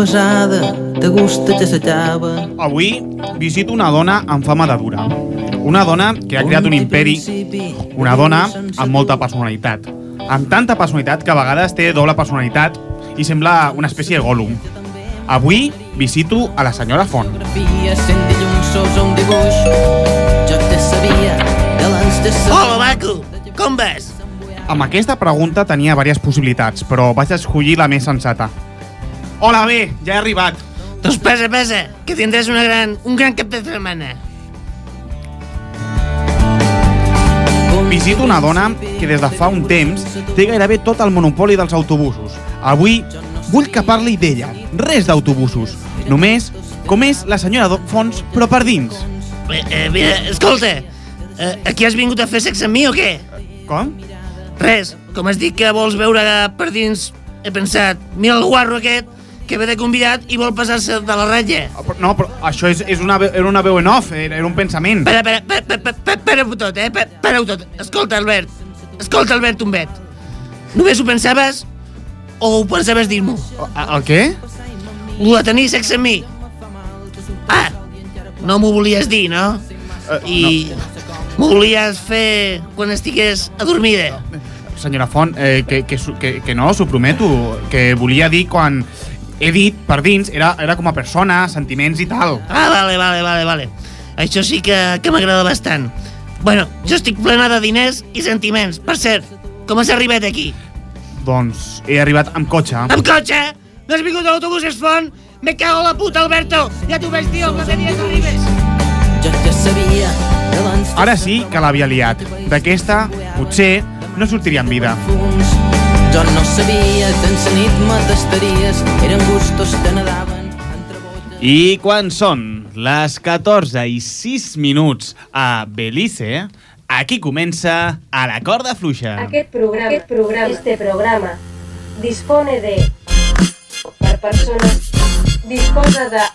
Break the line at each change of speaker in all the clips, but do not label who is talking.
besada, de gust te s'acaba.
Avui visito una dona amb fama de dura. Una dona que ha creat un imperi, una dona amb molta personalitat. Amb tanta personalitat que a vegades té doble personalitat i sembla una espècie de Gollum. Avui visito a la senyora Font.
Hola, maco! Com vas?
Amb aquesta pregunta tenia diverses possibilitats, però vaig escollir la més sensata. Hola, bé, ja he arribat.
Doncs pesa, pesa, que tindràs una gran, un gran cap de setmana.
Visito una dona que des de fa un temps té gairebé tot el monopoli dels autobusos. Avui vull que parli d'ella, res d'autobusos. Només com és la senyora Fons, però per dins.
Eh, eh, mira, escolta, eh, aquí has vingut a fer sexe amb mi o què?
Com?
Res, com has dit que vols veure per dins, he pensat, mira el guarro aquest, que ve de convidat i vol passar-se de la ratlla.
Ah, No, però això és, és una, era una veu en off, era, era un pensament.
Espera, espera, espera, espera, espera, tot, eh? Espera- Espera-ho tot. Escolta, Albert. Escolta, Albert Tombet. Només ho pensaves o ho pensaves dir-m'ho?
El, el què?
Lo de tenir sexe amb mi. Ah, no m'ho volies dir, no?
Eh,
I m'ho volies fer quan estigués adormida.
Senyora Font, eh, que, que, que, que no, s'ho prometo, que volia dir quan he dit per dins, era, era com a persona, sentiments i tal.
Ah, vale, vale, vale, vale. Això sí que, que m'agrada bastant. Bueno, jo estic plena de diners i sentiments. Per cert, com has arribat aquí?
Doncs he arribat amb cotxe.
Amb cotxe? No has vingut a l'autobús Esfont? Me cago la puta, Alberto! Ja t'ho vaig dir el primer dia que arribes!
Jo ja sabia,
Ara sí que l'havia liat. D'aquesta, potser, no sortiria en vida.
Jo no sabia, tens la nit me tastaries, eren gustos que nadaven entre botes.
I quan són les 14 i 6 minuts a Belize, aquí comença a la corda fluixa.
Aquest programa, aquest programa, este programa dispone de per persones disposa de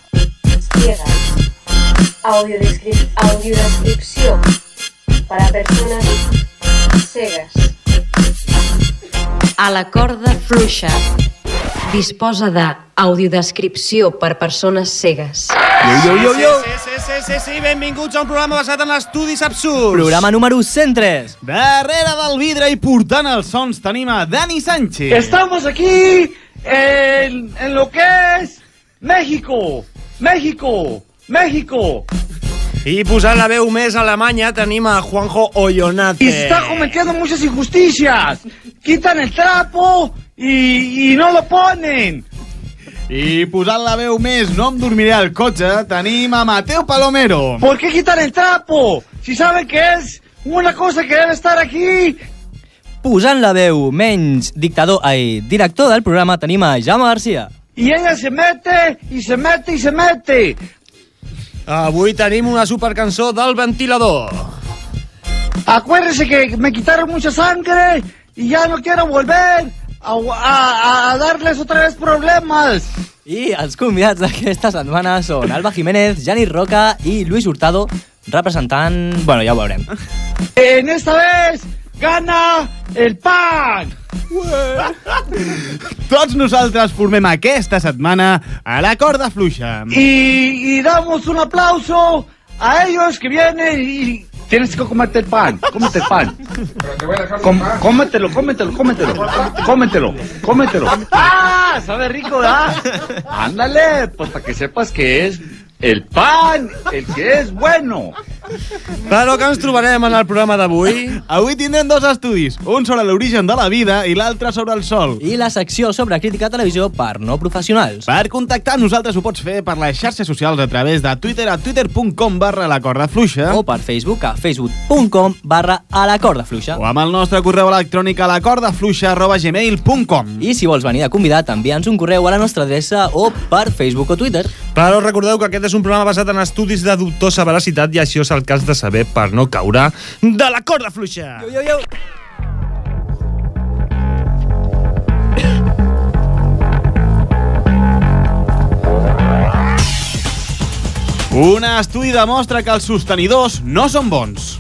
ciegas audiodescrip audiodescripció para persones cegues
A la corda fluixa. Disposa de audiodescripció per persones cegues.
Yo, yo, yo, yo.
Sí, sí, sí, sí, sí, benvinguts a un programa basat en estudis absurds.
Programa número 103.
Darrere del vidre i portant els sons tenim a Dani Sánchez.
Estamos aquí en, en lo que es México, México, México.
I posant la veu més alemanya tenim a Juanjo Ollonate.
Está cometiendo muchas injusticias. Quitan el trapo y, y no lo ponen.
I posant la veu més no em dormiré al cotxe, tenim a Mateo Palomero.
¿Por qué quitan el trapo? Si saben que es una cosa que debe estar aquí.
Posant la veu menys dictador, ai, director del programa tenim a Jaume Garcia.
Y ella se mete y se mete y se mete.
Avui tenim una supercançó del ventilador.
Acuérdense que me quitaron mucha sangre y ya no quiero volver a, a- a darles otra vez problemas.
I els convidats d'aquesta setmana són Alba Jiménez, Janis Roca i Luis Hurtado, representant... Bueno, ja ho veurem.
En esta vez gana el pan.
Tots nosaltres formem aquesta setmana a la corda fluixa.
Y, y damos un aplauso a ellos que vienen y tienes que comerte el pan, cómete el pan. Com- cómetelo, cómetelo, cómetelo, cómetelo, cómetelo. ¡Ah! Sabe rico, ¿verdad? Ándale, pues para que sepas que es el pan el que es bueno.
Però que ens trobarem en el programa d'avui?
Avui tindrem dos estudis, un sobre l'origen de la vida i l'altre sobre el sol.
I la secció sobre crítica a televisió per no professionals.
Per contactar amb nosaltres ho pots fer per les xarxes socials a través de Twitter a twitter.com barra la corda fluixa
O per Facebook a facebook.com barra a la corda fluixa.
o amb el nostre correu electrònic a la corda fluixa arroba gmail.com.
I si vols venir de convidat, envia'ns un correu a la nostra adreça o per Facebook o Twitter.
Però recordeu que aquest és un programa basat en estudis de dubtosa veracitat i això és el que has de saber per no caure de la corda fluixa.
Yo, yo, yo.
Un estudi demostra que els sostenidors no són bons.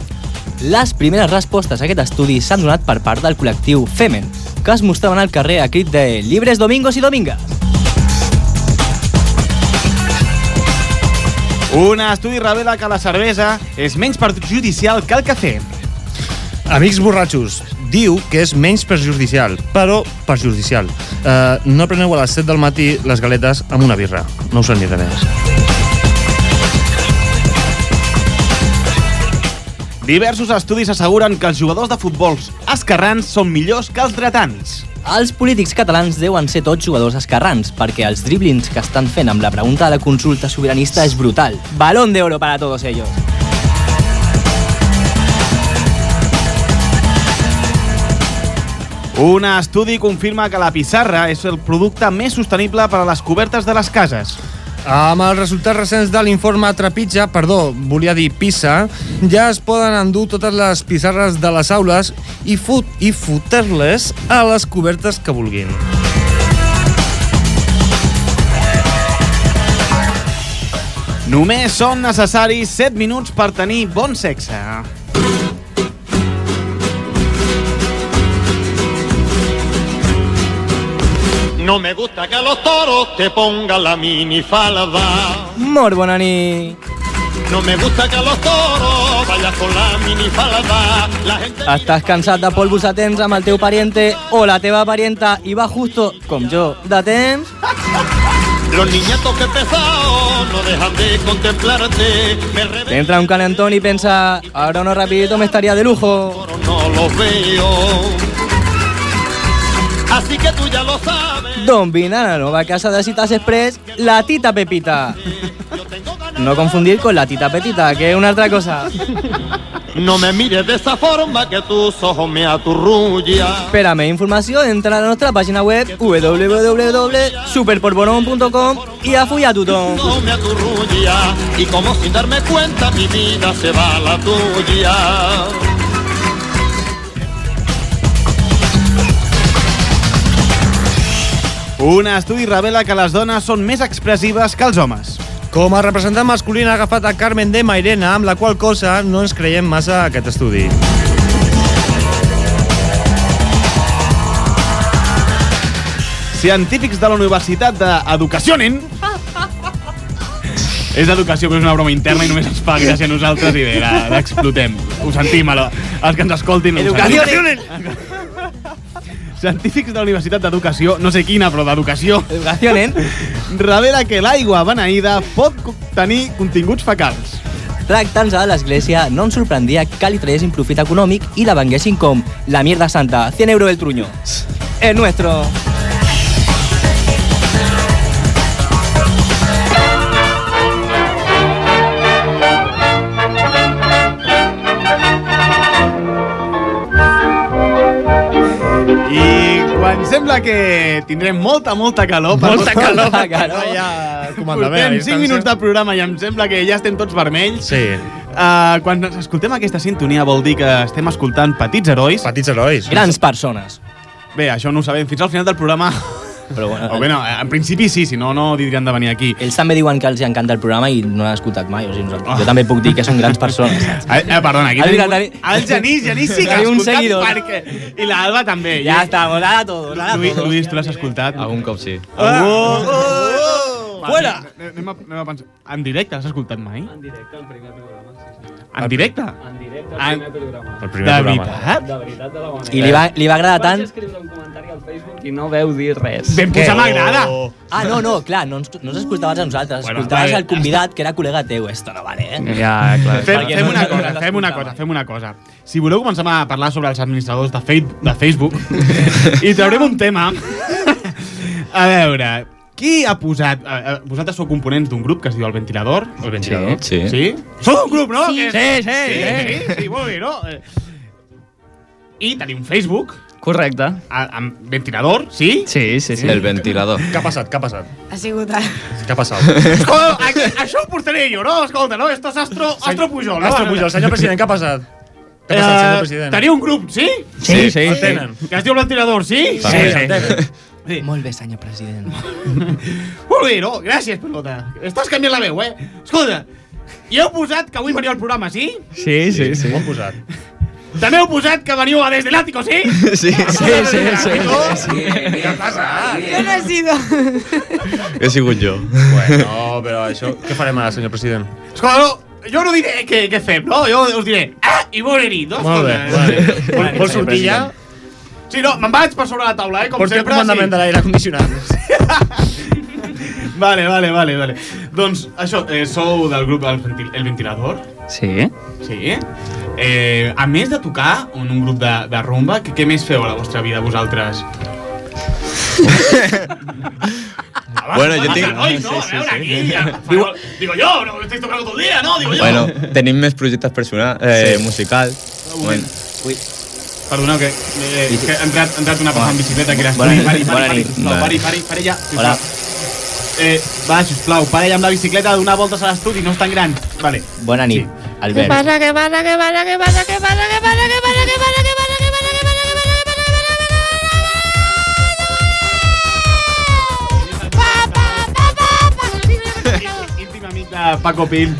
Les primeres respostes a aquest estudi s'han donat per part del col·lectiu Femen, que es mostraven al carrer a crit de Libres domingos i domingas.
Un estudi revela que la cervesa és menys perjudicial que el cafè.
Amics borratxos, diu que és menys perjudicial, però perjudicial. Uh, no preneu a les 7 del matí les galetes amb una birra. No us aniré més.
Diversos estudis asseguren que els jugadors de futbols esquerrans són millors que els dretans.
Els polítics catalans deuen ser tots jugadors esquerrans, perquè els driblings que estan fent amb la pregunta de la consulta sobiranista és brutal. Balón de oro para todos ellos.
Un estudi confirma que la pissarra és el producte més sostenible per a les cobertes de les cases.
Amb els resultats recents de l'informe Trepitja, perdó, volia dir PISA, ja es poden endur totes les pissarres de les aules i, fut i fotre-les a les cobertes que vulguin.
Només són necessaris 7 minuts per tenir bon sexe.
No me gusta que a los toros te pongan la minifalda.
Molt bona nit.
No me gusta que a los toros vayas con la minifalda. La gente
Estàs cansat de polvos a temps amb el teu pariente o la teva parienta i va justo, com jo, de temps?
Los niñatos que pesados no dejan de contemplarte. Me revelo,
Te entra un calentón y pensa, ahora uno rapidito me estaría de lujo.
no los veo. Así que tú ya lo sabes.
Don vine a la nova casa de citas express, la tita Pepita. No confundir con la tita Petita, que es una otra cosa.
No me mires de esa forma que tus ojos me aturrullan.
Per a més informació, entra a la nostra pàgina web www.superporbonon.com i a follar tothom.
No me aturrulla y como sin darme cuenta mi vida se va a la tuya.
Un estudi revela que les dones són més expressives que els homes.
Com a representant masculí ha agafat a Carmen de Mairena, amb la qual cosa no ens creiem massa aquest estudi.
Científics de la Universitat d'Educació, nen! És d'educació, però és una broma interna i només ens fa gràcia a nosaltres i bé, l'explotem. Ho sentim, a la- els que ens escoltin.
Educació.
Científics de la Universitat d'Educació, no sé quina, però d'Educació,
Educació, nen.
revela que l'aigua beneïda pot tenir continguts fecals.
Tractant-se de l'església, no ens sorprendria que li traguessin profit econòmic i la venguessin com la mierda santa, 100 euros el truño. El nuestro.
Sembla que tindrem molta, molta calor... per-
Molta calor.
Molta calor.
Ja comandament.
Portem 5
distància.
minuts de programa i em sembla que ja estem tots vermells.
Sí.
Uh, quan escoltem aquesta sintonia vol dir que estem escoltant Petits Herois.
Petits herois.
Grans persones.
Bé, això no ho sabem fins al final del programa.
Però bueno,
O bé, no, en principi sí, si no, no tindrien de venir aquí.
ells també diuen que els encanta el programa i no l'han escoltat mai. O sigui, nosaltres, jo també puc dir que són grans persones. Saps?
Eh, eh, perdona, aquí
Ah,
tenim...
tenim-
El Genís, Genís sí que ha escoltat
seguidor.
perquè... I l'Alba també.
Ja estamos, ara todos, ara
Lluís, tu l'has escoltat?
Algun cop sí.
Oh, oh, oh.
Fuera!
Anem a, anem a pensar. En directe l'has escoltat mai? En directe, el primer programa, sí, sí. En directe? En directe, el primer programa.
El
De
primer programa.
veritat?
I li va, li va agradar tant...
I no veu dir res.
Ben posar m'agrada.
Ah, no, no, clar, no ens, no ens escoltaves a nosaltres,
Bueno,
escoltaves
vale,
el convidat, que era col·lega teu. Esto no vale, eh?
Ja, clar.
Fem, fem una cosa, fem una cosa, fem una cosa. Si voleu comencem a parlar sobre els administradors de, de Facebook i traurem un tema. A veure, qui ha posat... eh, eh, vosaltres sou components d'un grup que es diu El Ventilador?
El ventilador.
Sí.
Sí? Sou un grup, no?
Sí.
Que-
Sí, sí,
sí, sí, sí, molt bé, no? Eh, I tenim Facebook,
Correcte.
a- amb Ventilador, sí?
Sí, sí, sí.
El ventilador.
Què ha passat? Què ha passat?
Ha sigut...
Què ha passat?
Escolta, aquí, això ho portaré jo, no? Escolta, no? Esto és Astro, Astro Pujol. no?
Astro Pujol, senyor president, què ha passat? Què ha passat, senyor
Eh,
president?
teniu un grup, sí?
Sí, sí.
El tenen.
Que es diu El Ventilador, sí?
Sí, el tenen.
Sí.
Molt bé, senyor president.
Molt bé, no? Gràcies, pelota. Estàs canviant la veu, eh? Escolta, i heu posat que avui venia al programa, sí?
Sí, sí, sí.
Ho han posat.
També heu posat que veniu a Desde el Ático, sí?
Sí, sí, sí, sí, sí.
Què passa?
Jo no he sido.
He sigut jo.
Bueno, però això... Què farem ara, senyor president?
Escolta, no, jo no diré què, què fem, no? Jo us diré, ah, i bona nit, no?
Molt bé,
Escolta,
molt bé.
eh,
Vol, vol sortir ja?
Sí, no, me'n vaig per sobre la taula, eh? Com
Porti el
sempre,
comandament de l'aire condicionat.
Vale, vale, vale, vale. Doncs això, eh, sou del grup El, Ventil el Ventilador?
Sí.
Sí. Eh, a més de tocar en un grup de, de rumba, què, què més feu a la vostra vida vosaltres?
Bueno, yo tengo-
Nois, no? Veure, aquí, ja, digo, digo yo, no estáis tocando todo el día, ¿no? Digo yo.
Bueno, tenim més projectes personals, eh,
Sí.
musicals. Bueno,
Ui.
Perdoneu, que, eh, que ha entrat, ha entrat una persona en bicicleta que era
Bona nit,
pari, pari,
bona
pari,
nit.
pari, pari, pari ja.
Hola.
Eh, va, sisplau, pari amb la bicicleta a donar voltes a l'estudi, no és tan gran. Vale.
Bona nit,
Sí.
Albert.
pasa, qué pasa, qué pasa, qué pasa, qué pasa, qué pasa, qué pasa, qué pasa, qué pasa, qué
Amic de Paco Pil.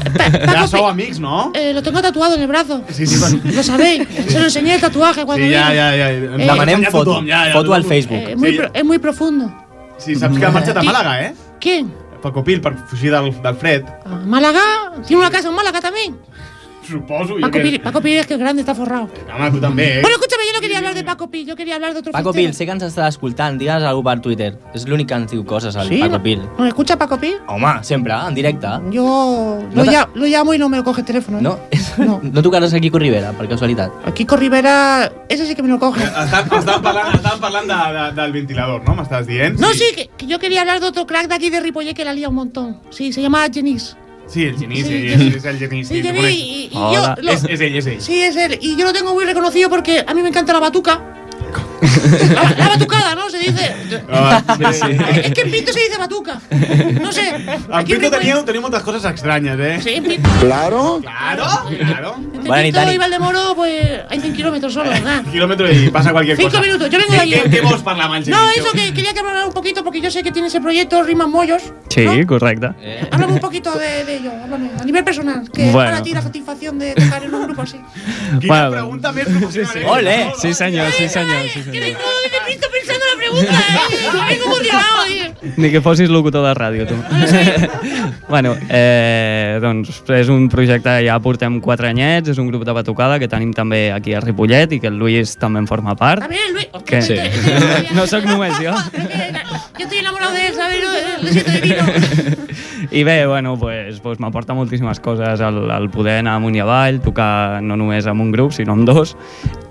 Ja sou amics, no?
Eh, lo tengo tatuado en el brazo.
Sí, sí, va.
Lo sabéis. Se lo enseñé el tatuaje cuando
Sí, ja,
vino.
ja, ja.
Demanem
Ja
foto,
tothom, ja, ja,
foto al. Facebook.
Eh, muy
Sí.
pro- es muy profundo.
Sí, saps que ha marxat a Màlaga, eh?
¿Quién?
Paco Pil, per fugir del, del fred.
Ah, Málaga. Tiene una casa en Málaga también.
Suposo.
Paco Pil, Paco Pil es que es grande, está forrado.
Home, tu també, eh?
Bueno, escúchame, yo no quería hablar de Paco Pil, yo quería hablar de otro
Paco. Pil, sé que ens està escoltant, digues alguna per Twitter. És l'únic que ens diu coses, el
Sí,
Paco
no-
Pil.
¿Nos escucha Paco Pil?
Home, sempre, en directe.
Yo
No
lo,
te-
ya- lo llamo y no me lo coge el teléfono. ¿eh?
No?
No.
No tocaràs a Quico Rivera, per casualitat.
A Kiko Rivera, ese sí que me lo coge.
Estàvem estàvem parlant, estàvem parlant de, de, del ventilador, no? M'estàs dient?
No, sí, que, que yo quería hablar de otro crack de aquí de Ripollet que la lía un montón. Sí, se llama Jenis.
Sí, el Genís,
Sí,
és el Genís.
Sí, y, yo... lo-
és ell, és ell.
Sí, es él. Y yo lo tengo muy reconocido porque a mí me encanta la batuca. la, la batucada, ¿no? Se dice...
Ah, sí, sí.
Es que en Pinto se dice batuca. No sé.
En
aquí en
Pinto tenia moltes coses estranyes, eh?
Sí, en Pinto.
Claro.
Claro, claro.
Buena nit,
Pinto y Valdemoro, pues hay 100 kilómetros solo, ¿verdad?
Kilómetro y pasa cualquier
Cinco
cosa.
minutos, yo vengo de
¿Qué-
allí.
¿Qué, amb el
No, eso que quería que hablara un poquito porque yo sé que tiene ese proyecto Rimas Mollos.
Sí,
¿no?
correcte.
Háblame un poquito de, de ello, háblame. A nivel personal, que
Bueno.
para ti la satisfacción de tocar en un grupo así.
Bueno.
pregunta més professional. eh?
Ole!
Sí, senyor, sí, senyor. Sí,
Que vengo de Pinto pensando en la pregunta, eh. Vengo emocionado, tío.
Ni que fossis locutor de ràdio, tu. bueno, eh, doncs és un projecte, ja portem quatre anyets, és un grup de batucada que tenim també aquí a Ripollet i que el Lluís també en forma part.
También Luis.
Que
Sí.
no sóc només jo.
Yo estoy enamorado de él, ¿sabes? No, Le siento divino.
I bé, bueno, pues, pues m'aporta moltíssimes coses el, el poder anar amunt i avall, tocar no només amb un grup, sinó amb dos,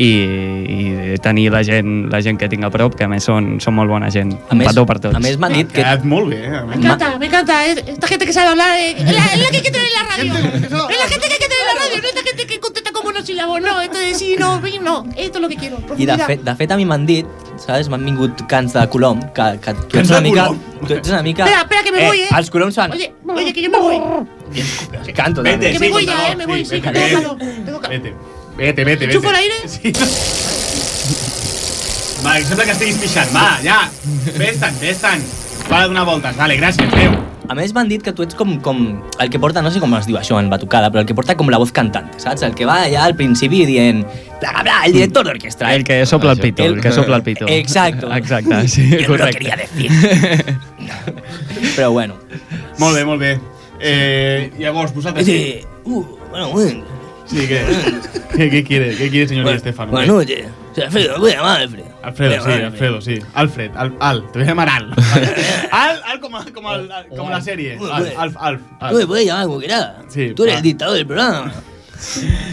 i, i tenir la gent, la gent que tinc a prop, que a més són, són molt bona gent.
A
Un
més,
petó per tots.
a més m'han dit
Ha
que...
quedat molt bé, eh?
Me encanta, me encanta. eh. Esta gente que sabe hablar, eh, es, la, es la que hay que tener en la radio. Es la gente que hay que tener en la radio, no esta gente que contesta con monosílabos. No, esto de sí, no, sí, no. Esto es lo que quiero.
I de fet, de fet a mi m'han dit, saps, m'han vingut cants de Colom, que, que tu ets una mica... Tu ets una mica...
Espera, espera, que me voy, eh.
Els Coloms fan...
Oye, oye, que yo me voy.
Canto
Vete,
també.
Que
sí,
me voy ya, eh, me voy, sí, que
vete,
tengo calor. Tengo calor.
Vete, vete, vete.
¿Enchufo
vete.
el aire?
Sí. Va, que sembla que estiguis pixant. Va, ja. Vés-te'n, vés-te'n. Va donar voltes. Vale, gràcies, adéu.
A més m'han dit que tu ets com, com el que porta, no sé com es diu això en batucada, però el que porta com la voz cantante, saps? El que va allà al principi dient bla, bla, bla, el director d'orquestra.
El que sopla el pito, el que sopla el pito.
Exacto.
Exacte, sí,
Yo no lo quería decir. però bueno.
Molt bé, molt bé. Eh, llavors, vosaltres...
Sí. Uh, bueno, bueno.
Sí, ¿qué, ¿Qué, qué quiere? ¿Qué quiere, señor Di Stefano?
Buenas noches. Soy Alfredo, voy a llamar Alfredo.
Alfredo, sí, Alfredo, sí. Alfred, Al, Al, te voy a llamar Al. Al, Al como, como, el- como la serie. Al, Alf, Alf.
Tú me puedes llamar como quieras.
Sí,
Tú eres el dictador del programa.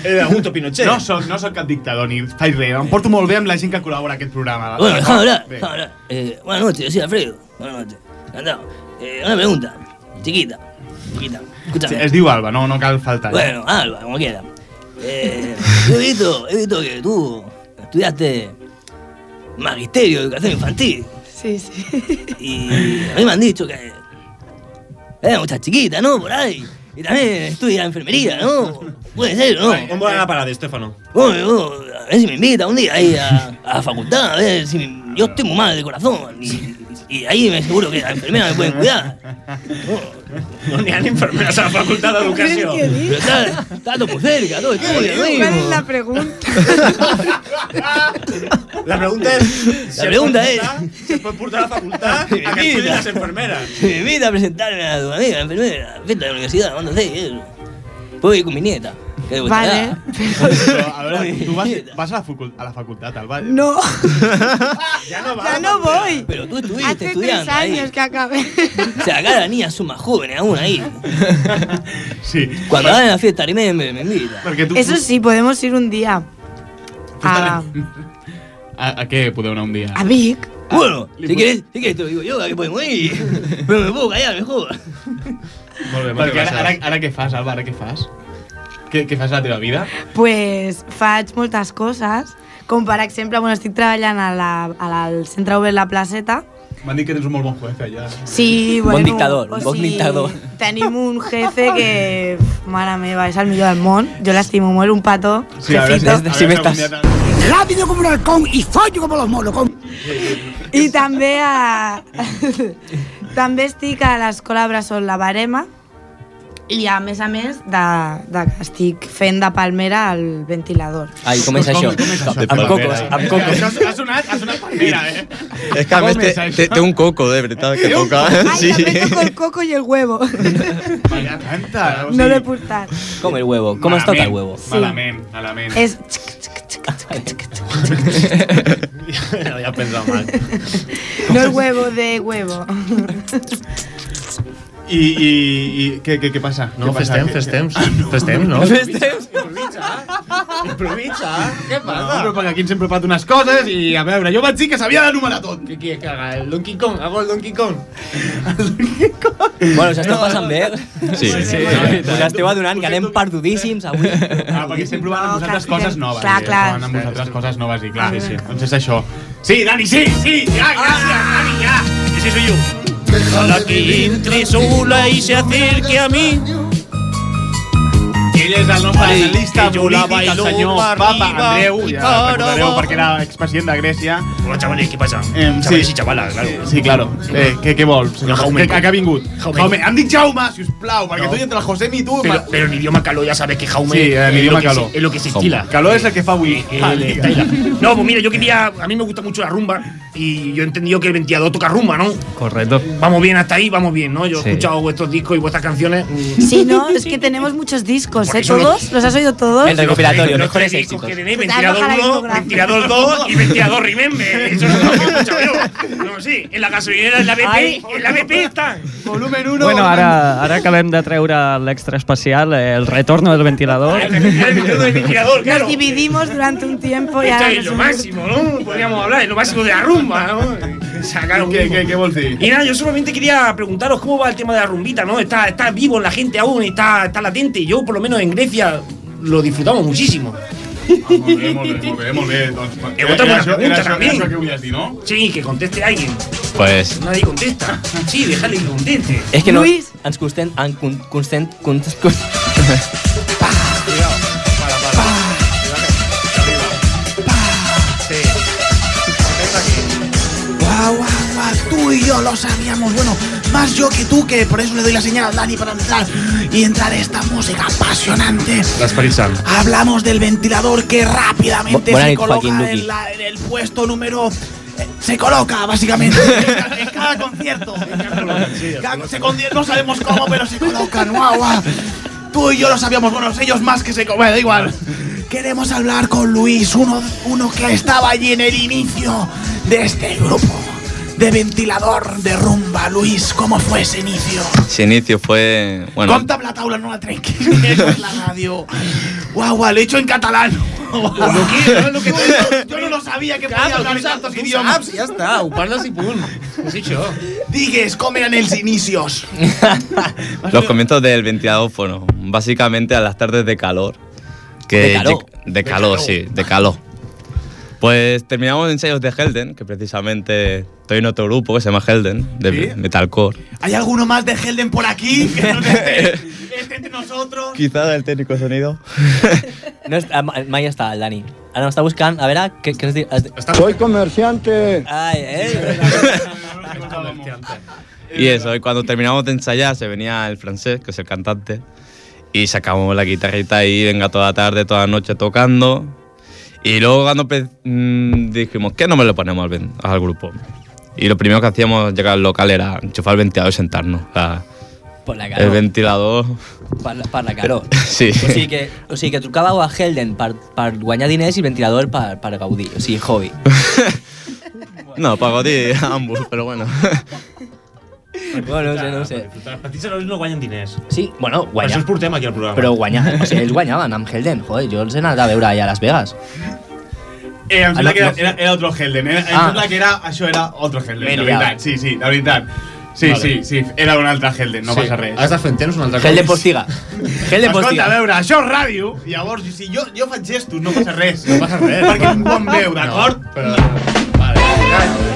Era Augusto Pinochet. No soc, no soc cap dictador ni faig res. Em porto molt bé amb la gent que col·labora a aquest programa.
Bueno, déjame hablar,
Bé.
déjame hablar. Eh, buenas noches, yo soy Alfredo. Buenas noches. Encantado. Eh, una pregunta. Chiquita. Chiquita. Escúchame.
Sí, es diu Alba, no, no cal faltar.
Bueno, Alba, como quiera. Eh, yo he visto, he visto que tú estudiaste magisterio, educación infantil.
Sí, sí.
Y a mí me han dicho que era mucha chiquita, ¿no? Por ahí. Y también estudia enfermería, ¿no? Puede ser, ¿no?
On vol anar a parar, Estefano?
A ver si me invita un día ahí a, a la facultad, a ver si me- yo estoy muy mal de corazón. Y, y ahí me seguro que la enfermera me pueden cuidar.
No ha enfermeres a la Facultat d'Educació.
Pero está, está todo por cerca, todo estudia, lo
¿Cuál es la pregunta?
La pregunta és...
La pregunta
es pot portar a la facultat a que estudien les enfermeres.
Si me invita a presentarme a tu amiga, enfermera, a la fiesta de la universidad, ¿cuándo sé? Puedo ir con mi nieta.
Vale.
Però, a veure, tu vas, vas a, la a la facultat, Alba.
No,
Ja no va.
ya no voy.
Pero tú estuviste
Hace tres
estudiando ahí.
años que acabé.
O sea, acá las niñas son más jóvenes aún ahí.
Sí.
Cuando hagan la fiesta, me, me, me invita.
Eso sí, podemos ir un día a,
A, a què podeu anar un dia?
a Vic.
Bueno, si quieres, si quieres te lo digo yo, que podemos ir. Pero me puedo callar mejor.
Molt bé,
Perquè ara, ara, ara què fas, Alba? Ara què fas? Què, què fas a la teva vida?
Pues faig moltes coses, com per exemple, bueno, estic treballant a la, a la, al Centre Obert La Placeta.
M'han dit que tens un molt bon juez allà.
Sí,
Bon
bueno,
dictador,
o
un bon
sigui,
dictador.
Tenim un jefe que, mare meva, és el millor del món. Jo l'estimo molt, un petó,
Sí, a veure,
jefito.
a veure
si
si
m'estàs-
algun dia te-
Rápido como un halcón y follo como los monos. con-
I també a... també estic a l'escola Bressol La Barema i a més a més de, de que estic fent de palmera al ventilador.
Ai, com és
Com-
això?
com és això?
De
Amb cocos, amb cocos.
Això ha sonat, ha sonat palmera, eh?
És que a més té, té, té un coco, de veritat, que toca.
Ai,
Sí.
també toco el coco i el huevo.
Tanta. O
No
sigui,
l'he portat.
Com el huevo? Com es toca el huevo?
Malament, malament.
És...
No, ja pensa mal.
No el huevo de huevo.
I, i, i què, què, què passa?
No,
què
fes
passa?
temps, fes temps. Fes temps, no?
Improvisa. Improvisa. Què passa? No, però perquè aquí ens hem preparat unes coses i, a veure, jo vaig dir que s'havia d'enumerar tot.
Què quieres que haga? ¿El Donkey Kong? ¿Hago el Donkey Kong?
Bueno, s'està passant bé.
Sí.
sí. Us esteu adonant que anem perdudíssims avui.
Ah, perquè estem provant amb
No,
vosaltres coses noves.
clar, clar.
Provant amb vosaltres coses noves i clar. Sí, sí. Doncs és això. Sí, Dani, sí, sí. Ja, gràcies, Dani, ja. Ese soy yo.
Ojalá que entre sola y se acerque a mí.
Ell és el nostre
Ai,
analista
que jo la
polític, el
bailo
senyor
pa
Papa Andreu, ja recordareu perquè era expresident de Grècia.
Hola, chavales, ¿qué pasa?
Eh,
chavales
sí.
y chavalas, claro.
Sí, claro. Eh, què, què vol? senyor?
Jaume.
Que, que ha vingut?
Jaume.
Jaume. Em dic Jaume, si us plau, perquè
No.
tu i entre el José i tu...
Pero,
ma-
pero en idioma caló ya sabes que Jaume
Sí, en
es,
idioma
lo que
caló.
se, es lo que se estila.
Calor és el que fa avui.
Eh, estila. No, pues mira, yo quería. A mí me gusta mucho la rumba y yo he entendido que el ventilador toca rumba, ¿no?
Correcto.
Vamos bien hasta ahí, vamos bien, ¿no? Yo he
Sí.
escuchado vuestros discos y vuestras canciones.
Sí, no, es que tenemos muchos discos, ¿eh? ¿Todos? ¿Los has oído todos?
El recopilatorio,
los
mejores éxitos.
que tenéis,
Te
ventilador
baja la
1,
discografía.
ventilador 2 y ventilador Remember. Eso es lo que he escuchado yo. No, sí, en la gasolinera, en la BP, en la BP están.
Volumen 1.
Bueno, ara, ara acabem de treure l'extra especial, el retorno del ventilador.
El ventilador del ventilador, claro.
Nos dividimos durante un tiempo y
Esto
ahora
es lo máximo, ¿no? Podríamos hablar, es lo máximo de la rumba, ¿no? Sacar un
Què,
grupo.
què, què vols dir?
Y nada, yo solamente quería preguntaros cómo va el tema de la rumbita, ¿no? Está, está vivo la gente aún, está, está latente. Yo, por lo menos en Grecia, lo disfrutamos muchísimo.
Molt bé, molt bé, molt bé, molt bé. Doncs,
otra
era
buena
això,
pregunta
era això,
también.
Era això que volies dir, no?
Sí, que conteste alguien.
Pues
Nadie contesta. Sí, déjale que conteste.
És que no,
Luis.
ens constent, en, con, constent, constent, constent,
tú y yo lo sabíamos. Bueno, más yo que tú, que por eso le doy la señal al Dani para entrar y entrar esta música apasionante.
Sant.
Hablamos del ventilador que rápidamente
Bu-
se coloca en, la- en el puesto número. eh, Se coloca, básicamente, en cada, en cada concierto. No sabemos cómo, pero se colocan. Guau, guau. Tú y yo lo sabíamos, bueno, ellos más que se... Bueno, da igual. Queremos hablar con Luis, uno, uno que estaba allí en el inicio de este grupo. De ventilador, de rumba. Luis, ¿cómo fue ese inicio?
ese inicio fue. Bueno,
Conta la taula, no la trenqui. Es la radio. Guau, guau, lo he hecho en catalán. yo no lo sabía que podía hablar en tantos idiomas.
ja està, ho parles i punt. És això.
Digues, ¿cómo eran els inicios?
los comienzos del ventilador fueron básicamente a las tardes de calor. Que
¿De calor?
lleg- De calor, sí, de calor. Pues terminamos ensayos de Helden, que precisamente estoy en otro grupo que se llama Helden, de
¿Sí?
metalcore.
¿Hay alguno más de Helden por aquí? Que no esté, esté entre nosotros.
Quizá el técnico de sonido.
no és, ah, mai està el Dani. Ara m'està buscant, a es diu? Es, di-
Soy comerciante.
ai, eh?
Y eso, y cuando terminamos de ensayar se venía el francés, que es el cantante, y sacamos la guitarrita ahí, venga toda la tarde, toda la noche tocando. Y luego cuando pe- mm, dijimos, ¿qué nombre le ponemos al, al grupo? Y lo primero que hacíamos llegar al local era enchufar el ventilador y sentarnos. O sea,
Per la
el ventilador...
Per la, per la calor.
Sí.
O sigui que, o sigui que trucàveu a Helden per, per guanyar diners i ventilador per, per gaudir. O sigui, hobby.
No, para Gaudir ambos, pero bueno.
Bueno, no sé, no sé.
Els petits herois no guanyen diners.
Sí, bueno,
Per
guanyar.
això els portem aquí al programa.
Però guanyar, o sigui, ells guanyaven amb Helden. Joder, jo els he anat a veure allà a Las Vegas.
Eh, em
Ah,
sembla
no,
que era,
no.
era, era otro Helden. Eh? Em
Ah.
sembla que era, això era otro Helden,
M'he
de
liat.
veritat. Sí, sí, de veritat. Sí,
Vale.
sí, sí, era un altre Helden, no
Sí.
passa res.
Has de fer entendre un altre
Helden. Postiga. Helden
Escolta,
Postiga.
a veure, això és ràdio, llavors, si jo, jo faig gestos, no passa res.
No passa res.
Perquè ningú em veu, d'acord?
No, però... Vale.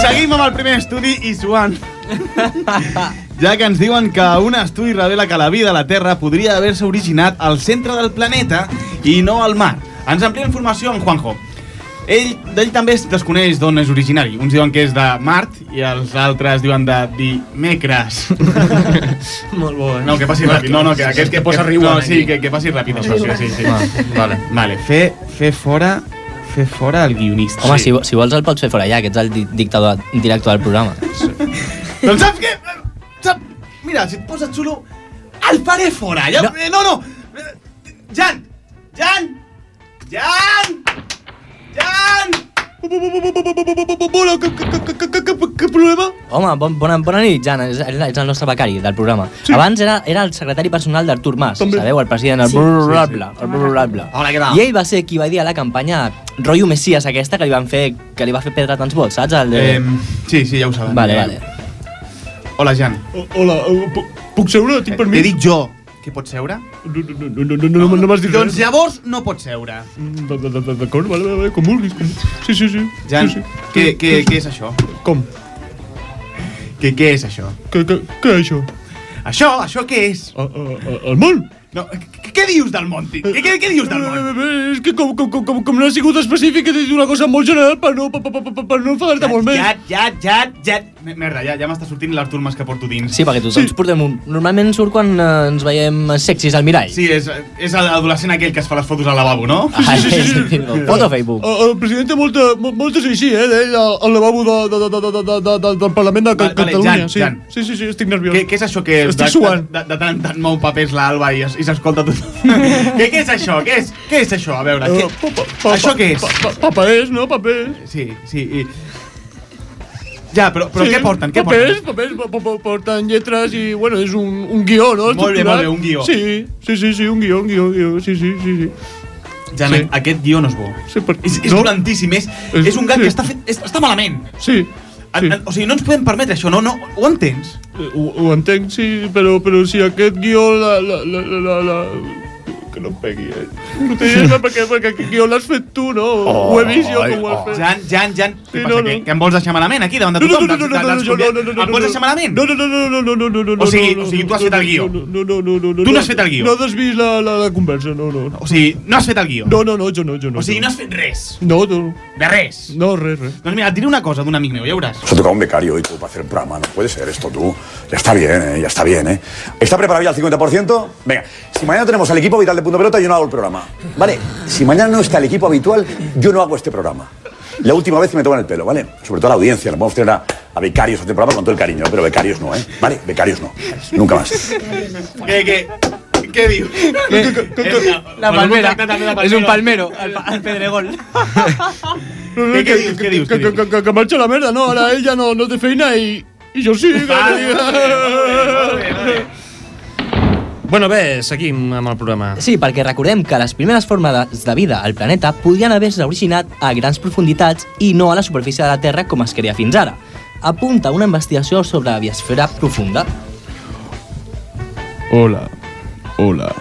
Seguim amb el primer estudi i suant. Ja que ens diuen que un estudi revela que la vida a la Terra podria haver-se originat al centre del planeta i no al mar. Ens amplia informació amb Juanjo. Ell, d'ell també es desconeix d'on és originari. Uns diuen que és de Mart i els altres diuen de dimecres.
Molt bo, eh?
No, que passi ràpid. No, no, que aquest que
posa riu
No, sí, que, que passi ràpid això, sí, sí, sí.
Va, vale.
Vale, fer, fer fora fer fora el guionista.
Home, si, si vols el pots fer fora ja, que ets el di- dictador, director del programa.
Doncs saps què? Sap... Mira, si et poses xulo, el faré fora. Ja... No, no. no. Jan! Jan! Jan! Jan! Hola, problema?
Home, bon, bona, bona nit, Jan, és, és el nostre becari del programa. Sí. Abans era, era el secretari personal d'Artur Mas, sabeu, el president, el
Sí.
bla,
Sí, sí.
bla.
Hola, què tal?
I ell va ser qui va dir a la campanya rotllo Messias aquesta que li van fer, que li va fer pedra tants vots, saps? El de...
Eh, sí, sí, ja ho sabem.
Vale,
Eh,
vale.
Hola, Jan.
Hola, puc, puc seure? Tinc
T'he
permís?
dit jo que pots seure?
No, no, no, no, no, no, no m'has dit
Doncs llavors no pots seure.
D- D'acord, vale, vale, vale, com vulguis. com- Sí, sí, sí.
Jan,
sí, sí.
què, què, què és això?
Com?
Què, què és això?
Què, què, què és això?
Això, això què és?
El món?
No, què, dius del món? Què, què, què dius del món?
Eh, És que com, com, com, com, com no ha sigut específic, he dit una cosa molt general per no, per, per, per, per no enfadar-te molt més.
Ja, ja, ja, ja... Merda, ja, ja m'està sortint l'Artur Mas que porto dins.
Sí, perquè tothom sí. portem un... Normalment surt quan eh, ens veiem sexis al mirall.
Sí, és, és l'adolescent aquell que es fa les fotos al lavabo, no?
Ah, sí, sí, sí, sí. Foto a Facebook.
El, el president té molta, mo- moltes així, eh, d'ell, al, lavabo de, de, de, de, de, de, de, del Parlament de
Vale, vale,
Catalunya.
Jan,
sí.
Jan.
sí, sí, sí, estic nerviós.
Què, què és això que
Estic
de,
suant.
de, de, de tant en tant mou papers l'Alba i, es- i s'escolta tot? què, què és això? Què és, què és això? A veure, què,
Eh, pa- pa- pa-
això què és?
pa- pa- Papers, no? Papers.
Sí, sí. I... Ja, però, però
Sí,
què porten? Què
papers,
porten?
papers, pa- pa- pa- porten lletres i, bueno, és un, un guió, no?
Molt bé, molt bé, un guió.
Sí, sí, sí, sí, un guió, un guió, un guió, sí, sí, sí, sí.
Jan,
Sí.
aquest guió no és bo.
Sí, per...
És, és
no?
dolentíssim, és,
És-
és un gat
sí.
que està, fet, és, està malament.
Sí,
En, en, o sigui, no ens podem permetre això, no? no ho entens?
Eh, Ho, ho entenc, sí, però, però si aquest guió la, la, la, la, la... que no em pegui, eh? Protegeix-me perquè, perquè aquest guió l'has fet tu, no?
Oh,
ho he vist jo com ho has fet.
Jan, Jan, Jan, què passa?
no, no.
Que, que em vols deixar malament aquí, davant de
No, no,
tothom?
no, no, no, no, no,
dels
no, no, no, no,
Em vols deixar malament?
No, no, no, no, no, no, no, no, no,
O sigui-
no,
o sigui,
no,
tu has
no,
fet el guió.
No, no, no, no, no, no,
Tu no has fet el guió.
No has vist la, la, la conversa, no, no.
O sigui, no has fet el guió?
No, no, no, jo no, jo no.
O sigui, no has fet res?
No, no.
De res?
No, res, res.
Doncs mira, et diré una cosa d'un amic meu, ja veuràs.
Se toca un becario hoy tú para hacer el programa. No puede ser esto tú. Ya está bien, ¿eh? Ya está bien, ¿eh? ¿Está preparado ya al 50%? Venga, si mañana tenemos al equipo vital de Punto Pelota, yo no hago el programa. ¿Vale? Si mañana no está el equipo habitual, yo no hago este programa. La última vez que me toman el pelo, ¿vale? Sobre todo a la audiencia. No podemos tener a, a becarios a este programa con todo el cariño, pero becarios no, ¿eh? ¿Vale? Becarios no. Nunca más.
Què, què, què diu?
La palmera. És un palmero, el, pa- el pedregol.
Què dius?
Que, marxa la merda, no? Ara ell ja no, no té feina i, i jo sí.
Bueno, bé, seguim amb el programa.
Sí, perquè recordem que les primeres formes de vida al planeta podien haver-se originat a grans profunditats i no a la superfície de la Terra com es creia fins ara. Apunta una investigació sobre la biosfera profunda.
Hola. Hola.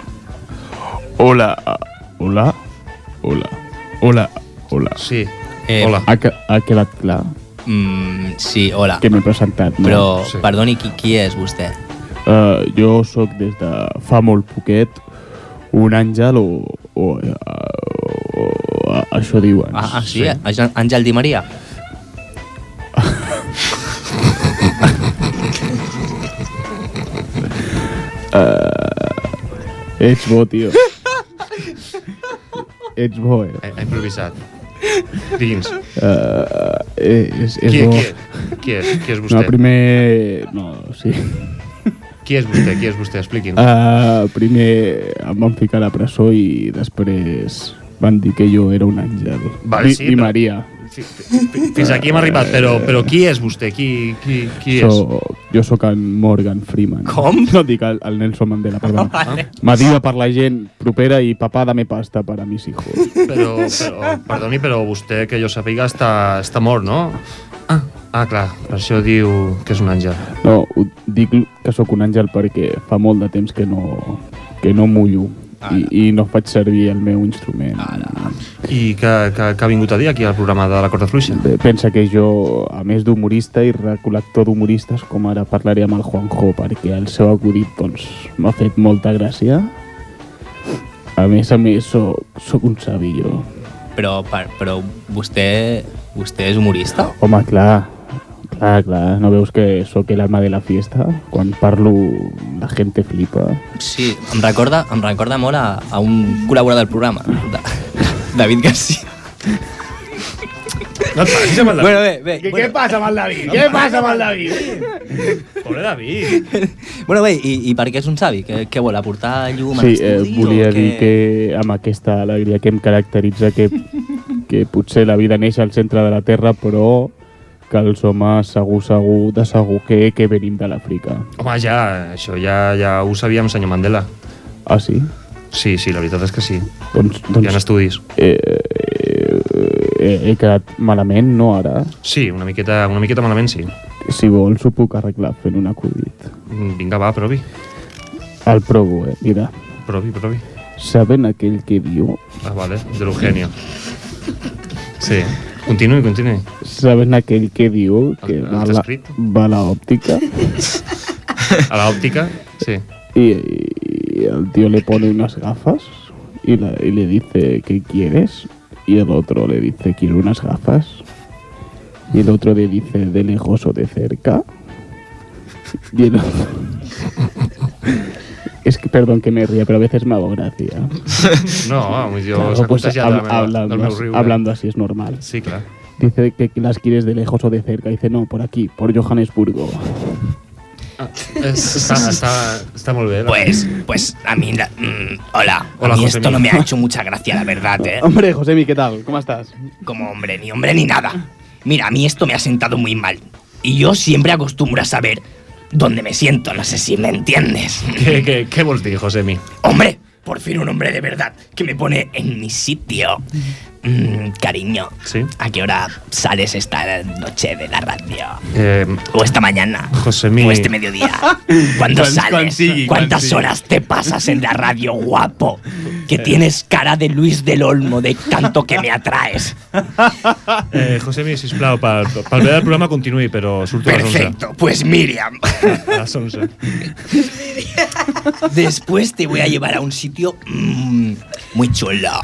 Hola. Hola. Hola. Hola. Hola.
Sí.
Eh,
Hola.
Ha, que- ha quedat clar
Mm, sí, hola.
que m'he presentat, no?
Però,
Sí.
perdoni, qui, qui és vostè?
Uh, jo sóc des de fa molt poquet un àngel o... o, uh, o això diuen.
Ah, ah sí? sí. Àngel Di Maria?
Uh, ets bo, tio. ets bo, eh?
Ha improvisat. Digui'ns.
Uh, és, és
Qui,
bo.
qui, qui és? Qui és vostè?
No, primer... No, sí.
Qui és vostè? Qui és vostè? Expliqui'ns.
Uh, primer em van ficar a la presó i després van dir que jo era un àngel.
Vale,
Di-
sí,
Di
però-
Maria.
Fi- fi- Fins aquí hem arribat, però, però qui és vostè? Qui, qui, qui és?
So, jo sóc en Morgan Freeman.
Com?
No dic el, el Nelson Mandela, perdona.
Vale.
M'adiva per la gent propera i papà dame pasta per a mis hijos.
Però, però, perdoni, però vostè, que jo sàpiga, està, està mort, no? Ah, ah, clar, per això diu que és un àngel.
No, dic que sóc un àngel perquè fa molt de temps que no, que no mullo i, i no faig servir el meu instrument.
I que, que, que ha vingut a dir aquí al programa de la Corda Fluixa?
Eh, Pensa que jo, a més d'humorista i recol·lector d'humoristes, com ara parlaré amb el Juanjo, perquè el seu acudit doncs, m'ha fet molta gràcia. A més a més, soc, soc un savi, jo.
Però, per, però vostè, vostè és humorista?
Home, clar, clar, clar. No veus que sóc el alma de la fiesta? Quan parlo, la gent flipa.
Sí, em recorda, em recorda molt a, a un col·laborador del programa, de, David Garcia.
No et passis amb el David.
Bueno, bé, bé.
Què,
bueno.
què passa amb el David?
No
Què passa amb el David?
Pobre David.
Bueno, bé, i, i per què és un savi? Què, què vol, aportar llum a
Sí, eh,
l'estudi?
volia
o
dir
què?
que amb aquesta alegria que em caracteritza que, que potser la vida neix al centre de la Terra, però que els homes segur, segur, de segur que, que venim de l'Àfrica.
Home, ja, això ja, ja ho sabíem, senyor Mandela.
Ah, sí?
Sí, sí, la veritat és que sí.
Doncs,
Hi ha
doncs
estudis.
eh, eh, he quedat malament, no ara?
Sí, una miqueta, una miqueta malament, sí.
Si vols ho puc arreglar fent un acudit.
Mm, Vinga, va, provi.
El provo, eh? Mira.
Provi, provi.
Saben aquell que diu...
Ah, vale, de l'Eugenio. Sí, continuï, continuï.
Saben aquell que diu que
el
va, a la, va a la òptica
A l'òptica, sí.
y, y el tío le pone unas gafas y, la- y le dice ¿qué quieres? Y el otro le dice quiero unas gafas y el otro le dice de lejos o de cerca y el otro... Es que, perdón que me ría, pero a veces me hago gracia.
No, vamos, jo
Claro, pues, hab- hablando,
del
hablando así es normal.
Sí, clar.
Dice que las quieres de lejos o de cerca. Dice, no, por aquí, por Johannesburgo.
És, està, està, està molt bé. la-
Pues, pues a mí, la- mm, hola,
Hola,
a mí
José
esto no
Miguel.
me ha hecho mucha gracia, la verdad, ¿eh?
Hombre, Josemi, ¿qué tal? ¿Cómo estás?
Como hombre, ni hombre ni nada. Mira, a mí esto me ha sentado muy mal. Y yo siempre acostumbro a saber dónde me siento, no sé si me entiendes.
Què, què, què vols dir, Josemi?
Hombre, por fin un hombre de verdad que me pone en mi sitio. Mm, cariño,
¿Sí?
¿a qué hora sales esta noche de la radio?
Eh,
¿O esta mañana? ¿O este mediodía? ¿Cuándo sales? ¿Cuántas horas te pasas en la radio, guapo? Que tienes cara de Luis del Olmo, de tanto que me atraes.
Eh, sisplau, pel, pel bé del programa les 11.
Perfecto, pues Miriam.
A les 11.
Después te voy a llevar a un sitio mm, muy chulo.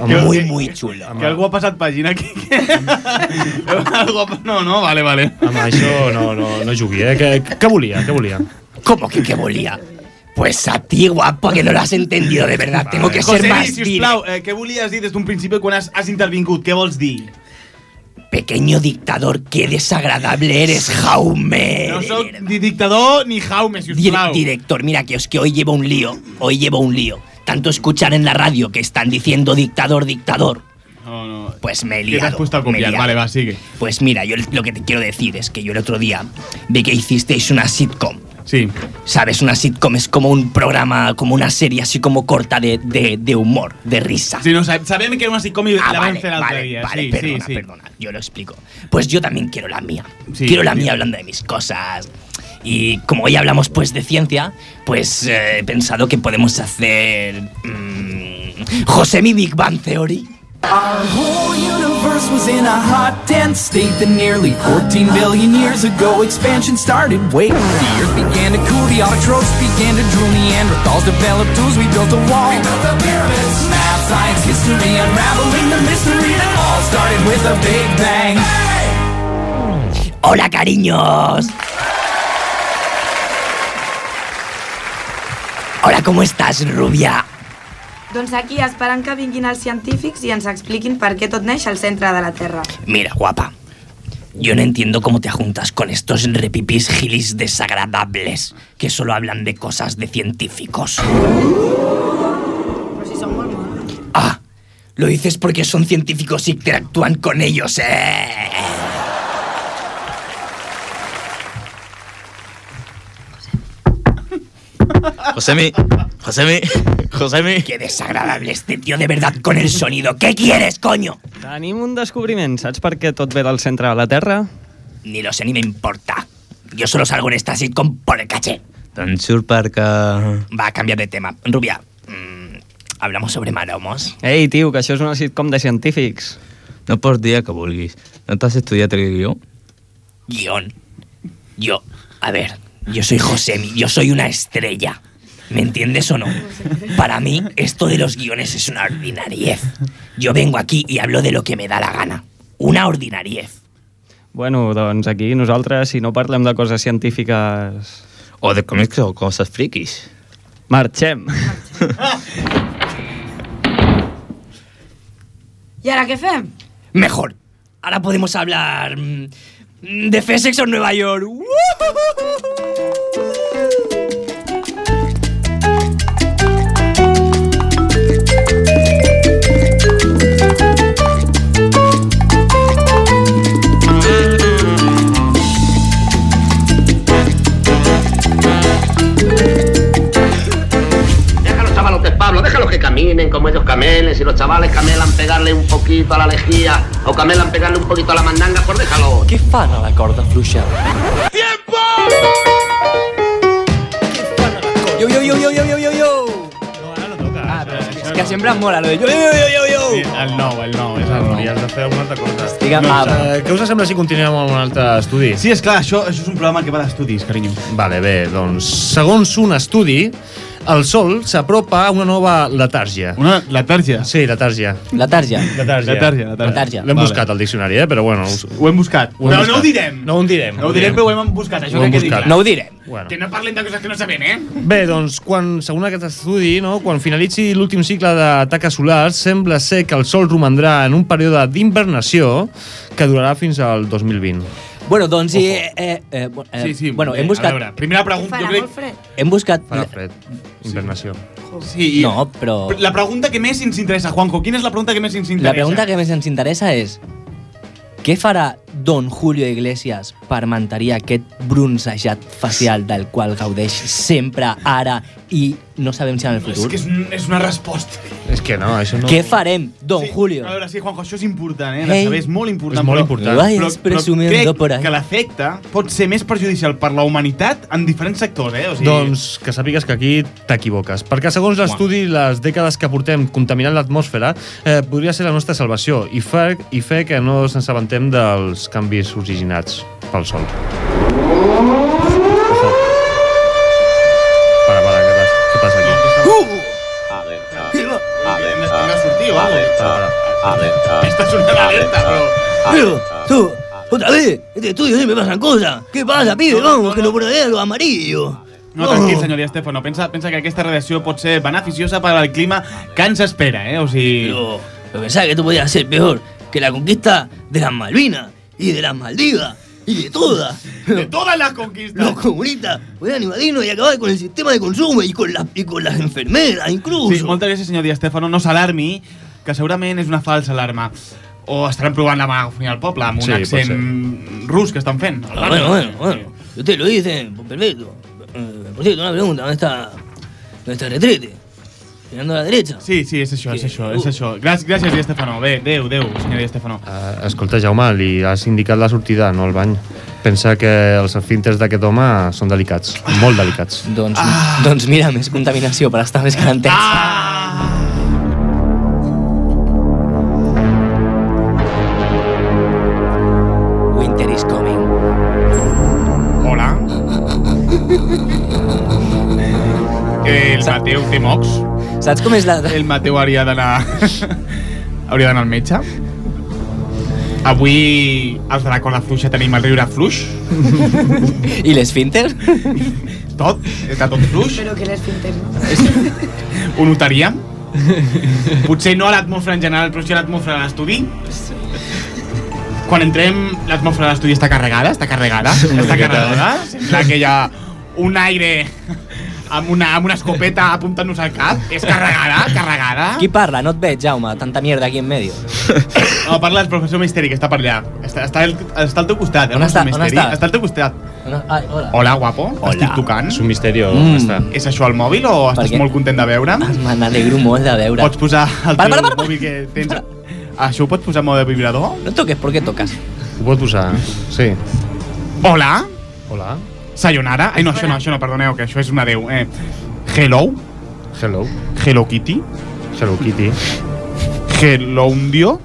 Home,
muy,
que-
muy chulo.
Que algú ha passat pàgina aquí. Que... algú ha... No, no, vale, vale.
Amb això no, no, no jugui, eh? Què, què volia, què volia?
¿Cómo que qué volía? Pues a ti, guapo, que no lo has entendido de verdad. Tengo que ser
José,
más
sisplau, eh, què volies dir des d'un principi quan has, has intervingut? Què vols dir?
Pequeño dictador, qué desagradable eres, Jaume.
No soc ni dictador ni Jaume,
Dir-
sisplau.
director, mira que es que hoy llevo un lío. Hoy llevo un lío. Tanto escuchar en la radio que están diciendo dictador, dictador.
No, no.
Pues me he
¿Qué te has
liado.
puesto a copiar?
liado.
Vale, va, sigue.
Pues mira, yo lo que te quiero decir es que yo el otro día vi que hicisteis una sitcom.
Sí.
¿Sabes? Una sitcom es como un programa, como una serie así como corta de, de, de humor, de risa.
Sí, no, sab- sabem que era una sitcom i
Ah,
la
vale,
l'altre
vale,
dia.
vale,
sí,
perdona,
sí, sí.
perdona, yo lo explico. Pues yo también quiero la mía. Quiero la mía hablando de mis cosas. Y como hoy hablamos pues de ciencia, pues eh, he pensado que podemos hacer... mm, José mi Big Bang Theory.
Our whole universe was in a hot, dense state that nearly 14 billion years ago expansion started. Wait, the earth began to cool, the autotrophs began to drool, Neanderthals developed tools, we built a wall. We built the pyramids. Math science history, unraveling the mystery that all started with a big bang.
Hola, cariños. Hola, ¿cómo estás, rubia?
Doncs aquí esperant que vinguin els científics i ens expliquin per què tot neix al centre de la Terra.
Mira, guapa. Yo no entiendo cómo te juntas con estos repipis gilis desagradables que solo hablan de cosas de científicos.
Si molt monos.
Ah, lo dices porque son científicos y interactúan con ellos, eh.
Josemi, Josemi, Josemi.
Qué desagradable este tío de verdad con el sonido. ¿Qué quieres, coño?
Tenim un descobriment. Saps per què tot ve del centre de la Terra?
Ni lo sé ni me importa. Yo solo salgo en esta sitcom por el caché.
Tan surt perquè...
Va a cambiar de tema. Rubia, mm, hablamos sobre maromos.
Ei, tio, que això és una sitcom de científics.
No pots dir que vulguis. No t'has estudiat el guió?
Guión. Yo, a ver, yo soy Josemi, yo soy una estrella. ¿Me entiendes o no? Para mí, esto de los guiones es una ordinariez. Yo vengo aquí y hablo de lo que me da la gana. Una ordinariez.
Bueno, doncs aquí nosaltres, si no parlem de coses científiques...
O de còmics o coses friquis.
Marxem.
I ara què fem?
Mejor. Ahora podemos hablar mm, de Fessex o Nueva York.
Déjalos, caminen como ellos camelen. Si los chavales camelan pegarle un poquito a la lejía o camelan pegarle un poquito a la mandanga, pues déjalo.
Què fan a la corda fluixa? Yo, yo, yo, yo, yo, yo, yo, yo. Ah, però és que, sempre em mola lo de yo, yo, yo, yo, yo.
Sí, el nou, el nou, és el nou.
I has de fer alguna altra cosa.
Digue'm, ah,
eh, què us sembla si continuem amb un altre estudi?
Sí, és clar, això, això és un programa que va d'estudis, carinyo.
Vale, bé, doncs, segons un estudi, el Sol s'apropa a una nova letàrgia.
Una letàrgia?
Sí, letàrgia.
Letàrgia.
Letàrgia.
Letàrgia, letàrgia.
Letàrgia.
L'hem
Vale.
buscat al diccionari, eh? però bueno... Us...
Ho hem buscat.
Ho hem
Però no
buscat.
ho direm.
No ho direm.
No ho direm, però ho hem buscat, això
Ho hem buscat.
No ho direm.
Bueno.
Que no parlem de coses que no sabem, eh?
Bé, doncs, quan, segons aquest estudi, no, quan finalitzi l'últim cicle de taca solar, sembla ser que el Sol romandrà en un període d'invernació que durarà fins al 2020.
Bueno, doncs... Eh, eh, eh, eh,
Sí, sí,
bueno,
bé,
hem
a
buscat...
veure, primera pregunta, jo crec...
Hem buscat...
Farà fred. Invernació.
Sí, i-
No, però...
La pregunta que més ens interessa, Juanjo, quina és la pregunta que més ens interessa?
La pregunta que més ens interessa és què farà Don Julio Iglesias per mantenir aquest bronzejat facial del qual gaudeix sempre, ara i no sabem si en el
És
futur?
que és, un, és una resposta.
És que no, això no...
Què farem, Don Julio?
A veure, sí, Juanjo, això és important, eh? Saber, és molt important.
És molt
però-
important.
Vayas presumiendo
crec
por ahí.
que l'efecte pot ser més perjudicial per la humanitat en diferents sectors, eh? O sigui,
Doncs que sàpigues que aquí t'equivoques, perquè segons l'estudi, les dècades que portem contaminant l'atmosfera eh, podria ser la nostra salvació i fer, i fer que no ens assabentem dels canvis originats pel Sol. Para, para, què passa, què passa aquí?
Hem de sortir o algo.
Para.
Està sonant alerta, però...
Pero, tú, otra vez, este estudio siempre pasan cosas. ¿Qué pasa, pibe? Vamos, que lo por ahí algo amarillo.
No, tranquil, senyor Di Stefano. Pensa, pensa que aquesta radiació pot ser beneficiosa per al clima que ens espera, eh? O sigui...
Pero, pero pensaba que tú podías ser peor que la conquista de las Malvinas y de las Maldivas y de todas.
De todas las conquistas.
Los comunistas podían invadirnos y acabar con el sistema de consumo y con, la, y con las enfermeras incluso.
Sí, moltes gràcies, senyor Di Stefano. No s'alarmi, que segurament és una falsa alarma. O estaran provant la megafonia al poble amb un
Sí, pot
accent rus que estan fent.
Ah, bueno, bueno, bueno. Si usted lo dice, pues perfecto. Eh, por cierto, una pregunta, ¿dónde está, dónde está el retrete? Mirando a la derecha.
Sí, sí, és això, és
Que-
això, és això. Gràcies, gràcies Di Stefano. Bé, adéu, adéu, senyor Di Stefano.
Uh, escolta, Jaume, li has indicat la sortida, no el bany. Pensa que els fintes d'aquest home són delicats, molt delicats.
Doncs, doncs mira, més contaminació per estar més calentets. Winter is coming.
Hola. El El Mateu té mocs.
Saps com és la...
El Mateu hauria d'anar... hauria d'anar al metge. Avui els de la cola fluixa tenim el riure fluix.
I l'esfínter?
Tot, està tot fluix.
Però que l'esfínter no.
Ho notaríem. Potser no a l'atmosfera en general, però sí a l'atmosfera de l'estudi. Quan entrem, l'atmosfera de l'estudi està carregada, està carregada, està carregada. Sembla que hi ha un aire amb una, amb una escopeta apuntant-nos al cap. És carregada, carregada.
Qui parla? No et veig, Jaume. Tanta mierda aquí en medio.
No, parla el professor Misteri, que està per allà. Està, està, el, està al teu costat, eh,
On
el
està?
professor
On
Misteri.
està?
Està al teu costat.
Ai, hola.
Hola, guapo.
Hola.
Estic tocant.
És un misteri on
Mm.
està.
És això el mòbil o estàs
què?
molt content de veure'm?
Me n'alegro molt de veure.
Pots posar el
Para,
teu
para, para,
mòbil que tens... Això ho pots posar en mode vibrador?
No toques, ¿por qué tocas?
Ho pot posar, sí.
Hola?
Hola.
Sayonara? Ai, no, això no, això no, perdoneu, que això és un adeu. Eh, hello?
Hello.
Hello Kitty?
Hello Kitty.
Hello Undio?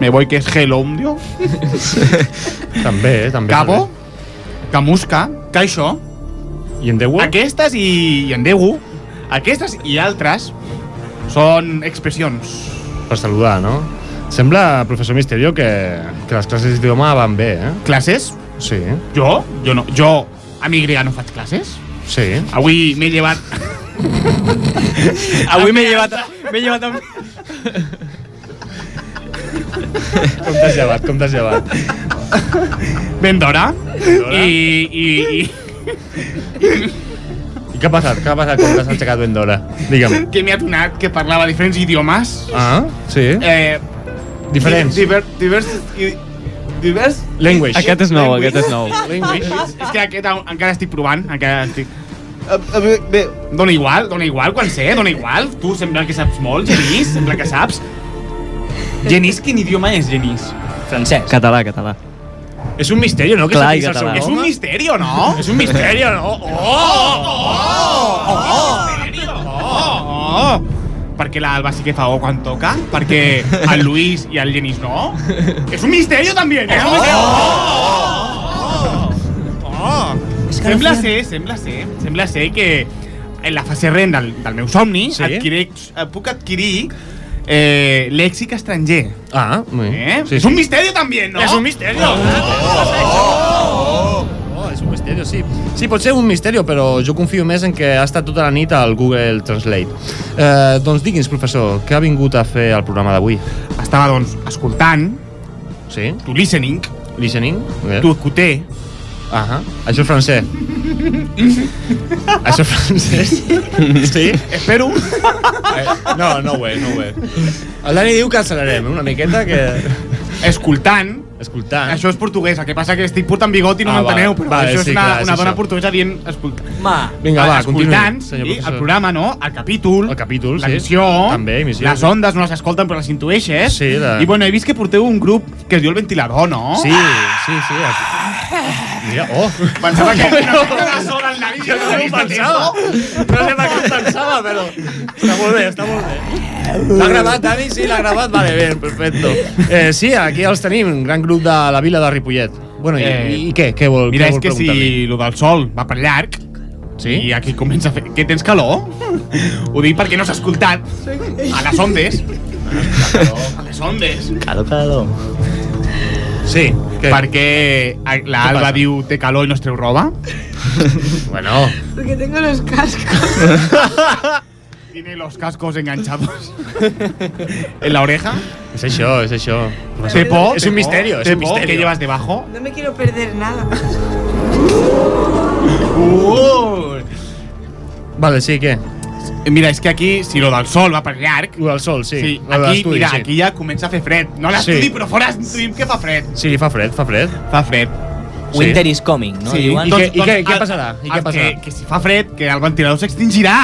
Me voy que es Hello Undio?
també, eh, també.
Cabo? Camusca? Això?
I en Déu?
Aquestes i, i en Déu, aquestes i altres són expressions.
Per saludar, no? Sembla, professor Misterio, que, que les classes d'idioma van bé, eh?
Classes?
Sí.
Jo? Jo no. Jo, a mi grega no faig classes.
Sí.
Avui m'he llevat...
Avui m'he llevat... M'he llevat amb...
Com t'has llevat, com t'has llevat?
Ben d'hora. I, i, i...
I què ha passat? Què ha passat quan t'has aixecat ben d'hora? Digue'm.
que m'he adonat que parlava diferents idiomes.
Ah, sí.
Eh,
Diferents.
Diver, divers, i- divers...
Language.
Aquest és nou, aquest és nou.
Language. és que aquest en- encara estic provant, encara estic... Bé, bé, dona igual, dona igual quan sé, dona igual. Tu sembla que saps molt, Genís, sembla que saps. Genís, quin idioma és Genís?
Francès.
Català, català.
És un misteri, no? Que
Clar, i català.
És un misteri, no?
És un misteri, no? Oh!
Oh, oh. Perquè l'Alba sí que fa O quan toca, perquè el Luis i el Genís no. És un misteri també, és un misteri. Oh! Oh! Sembla ser, sembla ser, sembla ser que en la fase REM del, del meu somni
Sí?
adquirec, eh, puc adquirir eh, lèxic estranger.
Ah, muy
Eh?
Sí,
és un misteri també, no?
És un misteri. Oh, un misteri, sí. Pot ser un misteri, però jo confio més en que ha estat tota la nit al Google Translate. Eh, doncs digui'ns, professor, què ha vingut a fer el programa d'avui?
Estava, doncs, escoltant,
Sí?
tu listening,
Listening? Eh?
tu escuté,
Ahà. Això és francès. Això és francès? Sí?
espero.
Eh, no, no ho és, no ho és. El Dani diu que accelerem una miqueta, que...
escoltant,
Escoltant.
Això és portuguès, el que passa que estic portant bigot i no
Ah,
m'enteneu, però
Vale,
això
sí,
és una,
clar, és
una dona
això.
portuguesa dient... Escolt...
Ma.
Vinga, va, continuï,
escoltant,
senyor
sí, el programa, no? El capítol,
El capítol, sí.
l'emissió,
També, emissió,
les ondes no les escolten però les intueixes.
Sí, la-
I bueno, he vist que porteu un grup que es diu el ventilador, no?
Sí, sí, sí. Aquí. Mira, oh.
Pensava que no sé que sola la vida.
Jo no ho pensava. No sé per què ho pensava, però... Està molt bé, està molt bé. L'ha gravat, Dani? Sí, l'ha gravat? Vale, bé, perfecto. Eh, sí, aquí els tenim, un gran grup de la vila de Ripollet. Bueno, i,
Eh,
i què? Què vol,
Mira,
què
és
vol
que si lo del sol va per llarg,
Sí?
i aquí comença a fer... Que tens calor? Ho dic perquè no s'ha escoltat a les ondes. A les ondes.
Calo, calo.
Sí, què?
Perquè la
Què
Alba
passa?
diu té calor i no es treu roba.
Bueno,
Porque tengo los cascos.
Tiene los cascos enganchados en la oreja.
és això.
Té por,
És
té
un misterio,
té
un misterio.
¿Qué llevas debajo?
No me quiero perder nada.
Uh.
Vale, sí, què?
Mira, és que aquí, si lo del sol va per llarg...
Lo del sol, sí.
Sí,
Lo
aquí, mira,
sí.
aquí ja comença a fer fred. No l'estudi,
Sí.
però fora estudi que fa fred.
Sí, fa fred, fa fred.
Fa fred.
Winter is coming, no?
Sí,
Diuen.
I què- i què- què passarà? I què passarà?
Que, que si fa fred, que el ventilador s'extingirà.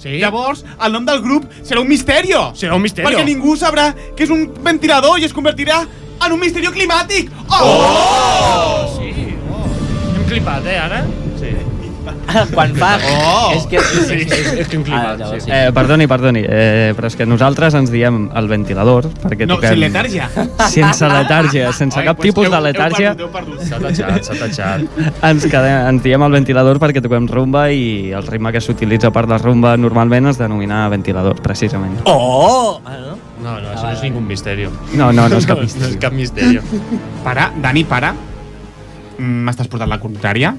Sí?
Llavors, el nom del grup serà un misterio.
Serà un misterio.
Perquè ningú sabrà que és un ventilador i es convertirà en un misterio climàtic. Oh!
Sí, oh. Hem clipat, eh, ara?
Quan fa...
Oh!
És que...
Sí,
és, és un
Ah, llavors sí.
Eh, perdoni, perdoni, eh, però és que nosaltres ens diem el ventilador, perquè
No,
toquem...
sin letàrgia.
Sense letàrgia, sense
Ai,
cap
pues
tipus
heu-
de
heu
letàrgia.
perdut, heu perdut.
S'ha tatxat, s'ha tatxat.
Ens, quedem, ens diem el ventilador perquè toquem rumba i el ritme que s'utilitza per la rumba normalment es denomina ventilador, precisament.
Oh! Ah, no?
No, no, això no és ningú misteri.
No, no, no és cap
No és cap misteri.
Para, Dani, para. Mm, M'estàs portant la contrària?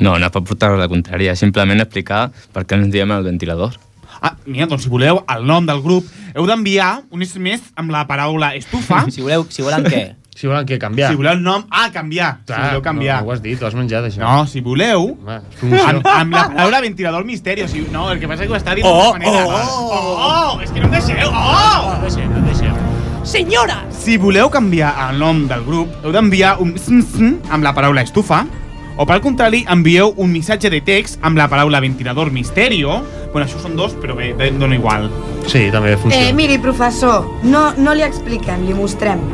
No, no és per portar la contrària, simplement explicar per què ens diem el ventilador.
Ah, mira, doncs si voleu el nom del grup, heu d'enviar un SMS amb la paraula estufa.
Si voleu, si volen què?
Si volen què, canviar?
Si voleu el nom... Ah, canviar. si voleu canviar.
No, no ho has dit, ho has menjat, això.
No, si voleu,
promoció.
amb, amb la paraula ventilador misteri. O sigui, no, el que passa és que ho està dient
Oh,
d'una manera.
oh,
oh, oh, és que no em deixeu. Oh!
No deixem, no deixem.
Senyora!
Si voleu canviar el nom del grup, heu d'enviar un sm, sm amb la paraula estufa, o pel contrari, envieu un missatge de text amb la paraula ventilador misterio. Bueno, això són dos, però bé, dona igual.
Sí, també
Eh, miri, professor, no, no li expliquem, li mostrem.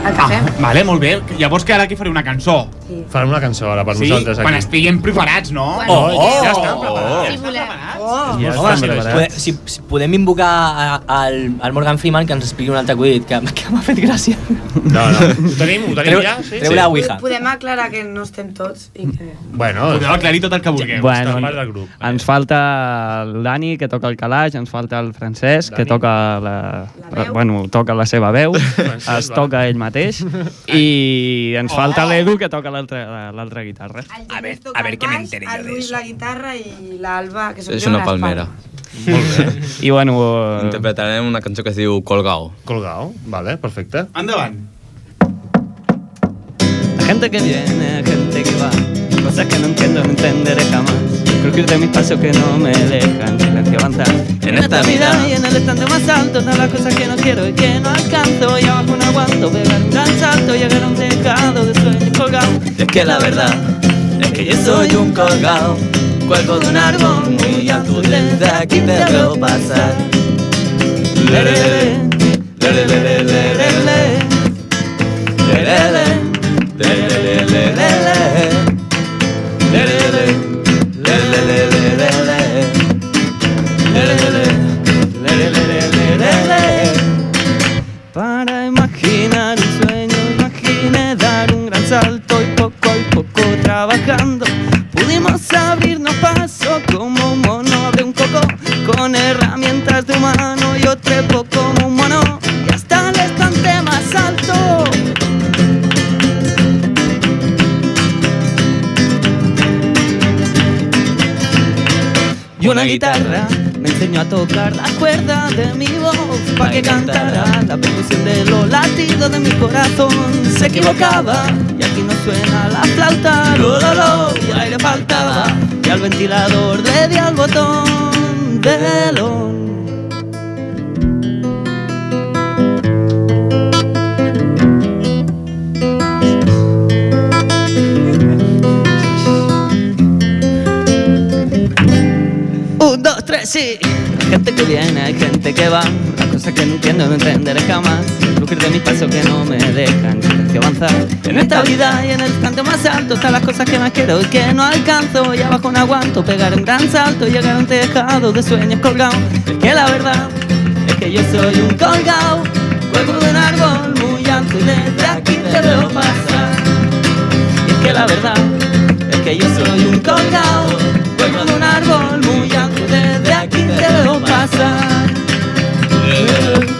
El que
Ah,
fem.
vale, molt bé. Llavors que ara aquí faré una cançó.
Farem una cançó ara per
sí,
nosaltres aquí.
quan estiguem preparats, no?
Bueno,
Oh, oh,
ja estan
oh,
preparats.
Si volem. Oh.
Ja
Home,
estem
si,
preparats.
pode- si, si podem invocar al, al Morgan Freeman que ens expliqui un altre acudit que, que m'ha fet gràcia.
No, no. Ho tenim, ho tenim
Treu-
ja? Sí?
treu la Ouija.
Podem aclarar que no estem tots i que...
Bueno,
Podeu aclarir tot el que vulgueu.
Bueno,
part del grup.
ens falta el Dani, que toca el calaix, ens falta el Francesc, que
Dani.
toca la, la bueno, toca la seva veu,
Francesc,
es
va.
toca ell mateix, i ens falta l'Edu, que toca l'altra l'altra guitarra.
A ver, a ver qué me enteré yo
El
eso.
la guitarra i l'Alba, que
És
jo,
una palmera.
Molt bé.
I bueno... eh,
Interpretarem una cançó que es diu Colgao.
Colgao, vale, perfecte.
Endavant.
Gente que viene, gente que va, cosas que no entiendo, no entenderé Crujir de mis pasos que no me dejan silencio avanzar.
En esta vida
y en el estante más alto, todas las cosas que no quiero y que no alcanzo. Y abajo no aguanto, pegar un gran salto, llegar a un tejado de sueños colgados.
Es que la verdad es que yo soy un colgado, cuelgo de un árbol muy alto y desde aquí te veo pasar.
Tocar la cuerda de mi voz para que cantara la percusión de los latidos de mi corazón. Se equivocaba y aquí no suena la flauta, lo, lo, lo, y aire faltaba y al ventilador le di al botón del on. Un, dos, tres, sí. Gente que viene, hay gente que va. Las cosas que no entiendo, no entenderé jamás. Crujir de mis pasos que no me dejan silencio avanzar. En esta vida y en el instante más alto están las cosas que más quiero y que no alcanzo. Y abajo no aguanto, pegar un gran salto llegar a un tejado de sueños colgados. Es que la verdad es que yo soy un colgado. Cuelgo de un árbol muy alto y desde aquí te veo pasar. Y es que la verdad es que yo soy un colgado. side.
Yeah.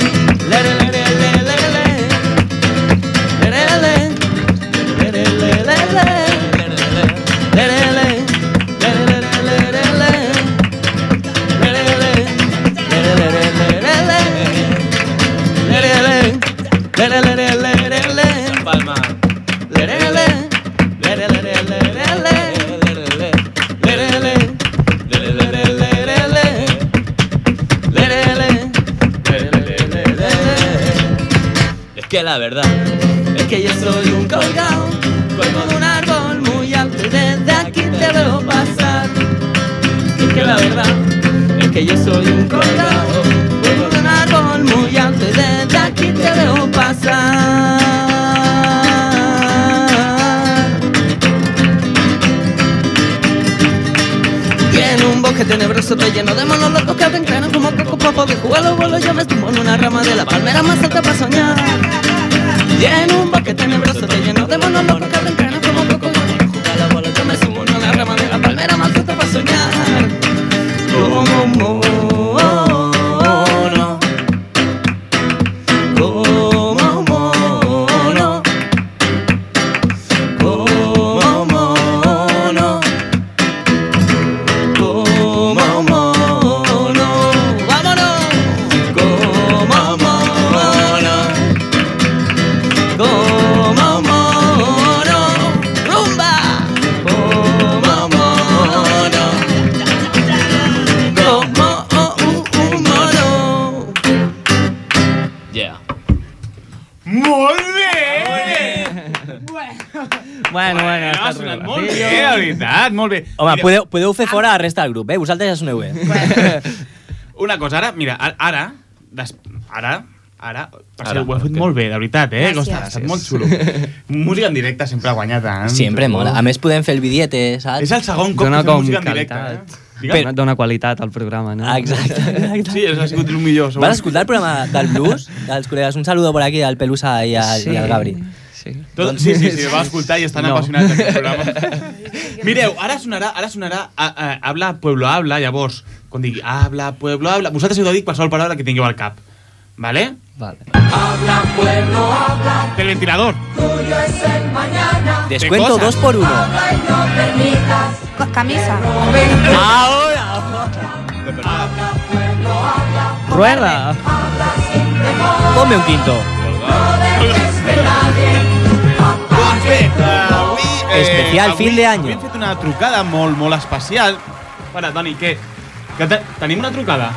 Que la verdad
Es que yo soy un colgado, cuelgo de un árbol muy alto y desde aquí te veo pasar. Es que la verdad es que yo soy un colgado, cuelgo de un árbol muy alto y desde aquí te veo pasar.
bosque tenebroso relleno de monos locos que te como coco para poder jugar los bolos. Yo me tumbo en una rama de la palmera más alta para soñar. Y en un bosque tenebroso relleno de monos locos que te
molt bé.
Home,
Mira,
podeu, podeu fer fora la resta del grup, eh? Vosaltres ja soneu bé.
Una cosa, ara, mira, ara, des, ara, ara, per
Ara,
ho heu fet molt bé, de veritat, eh?
Gràcies.
Costa, ha estat molt xulo. música en directe sempre guanya tant.
Sempre mola. A més, podem fer el bidiete, saps?
És el segon cop
Dona
que fem música en directe, eh?
Dona, dona qualitat al programa, no?
Ah, exacte, exacte.
Sí, ha sigut el millor. segur.
Vas escoltar el programa del blues, dels col·legues? Un saludo por aquí al Pelusa i al,
Sí.
i al Gabri.
Sí.
Tot, sí, sí, sí, va escoltar i estan
No.
no. apassionats d'aquest programa. Mireu, ara sonarà, ara sonarà a, a, Habla Pueblo Habla, llavors, quan digui Habla Pueblo Habla, vosaltres heu de dir qualsevol paraula que tingueu al cap. ¿Vale?
Vale.
Habla, pueblo, habla,
Del ventilador.
tuyo es el mañana.
Descuento
cosas.
dos por uno.
Habla y no permitas.
Co- Camisa.
Ahora.
Rueda.
Ponme un quinto.
Doncs bé, uh, avui...
Especial fin de año.
Avui hem fet una trucada molt, molt especial. Para, Dani, què? Que te, tenim una trucada?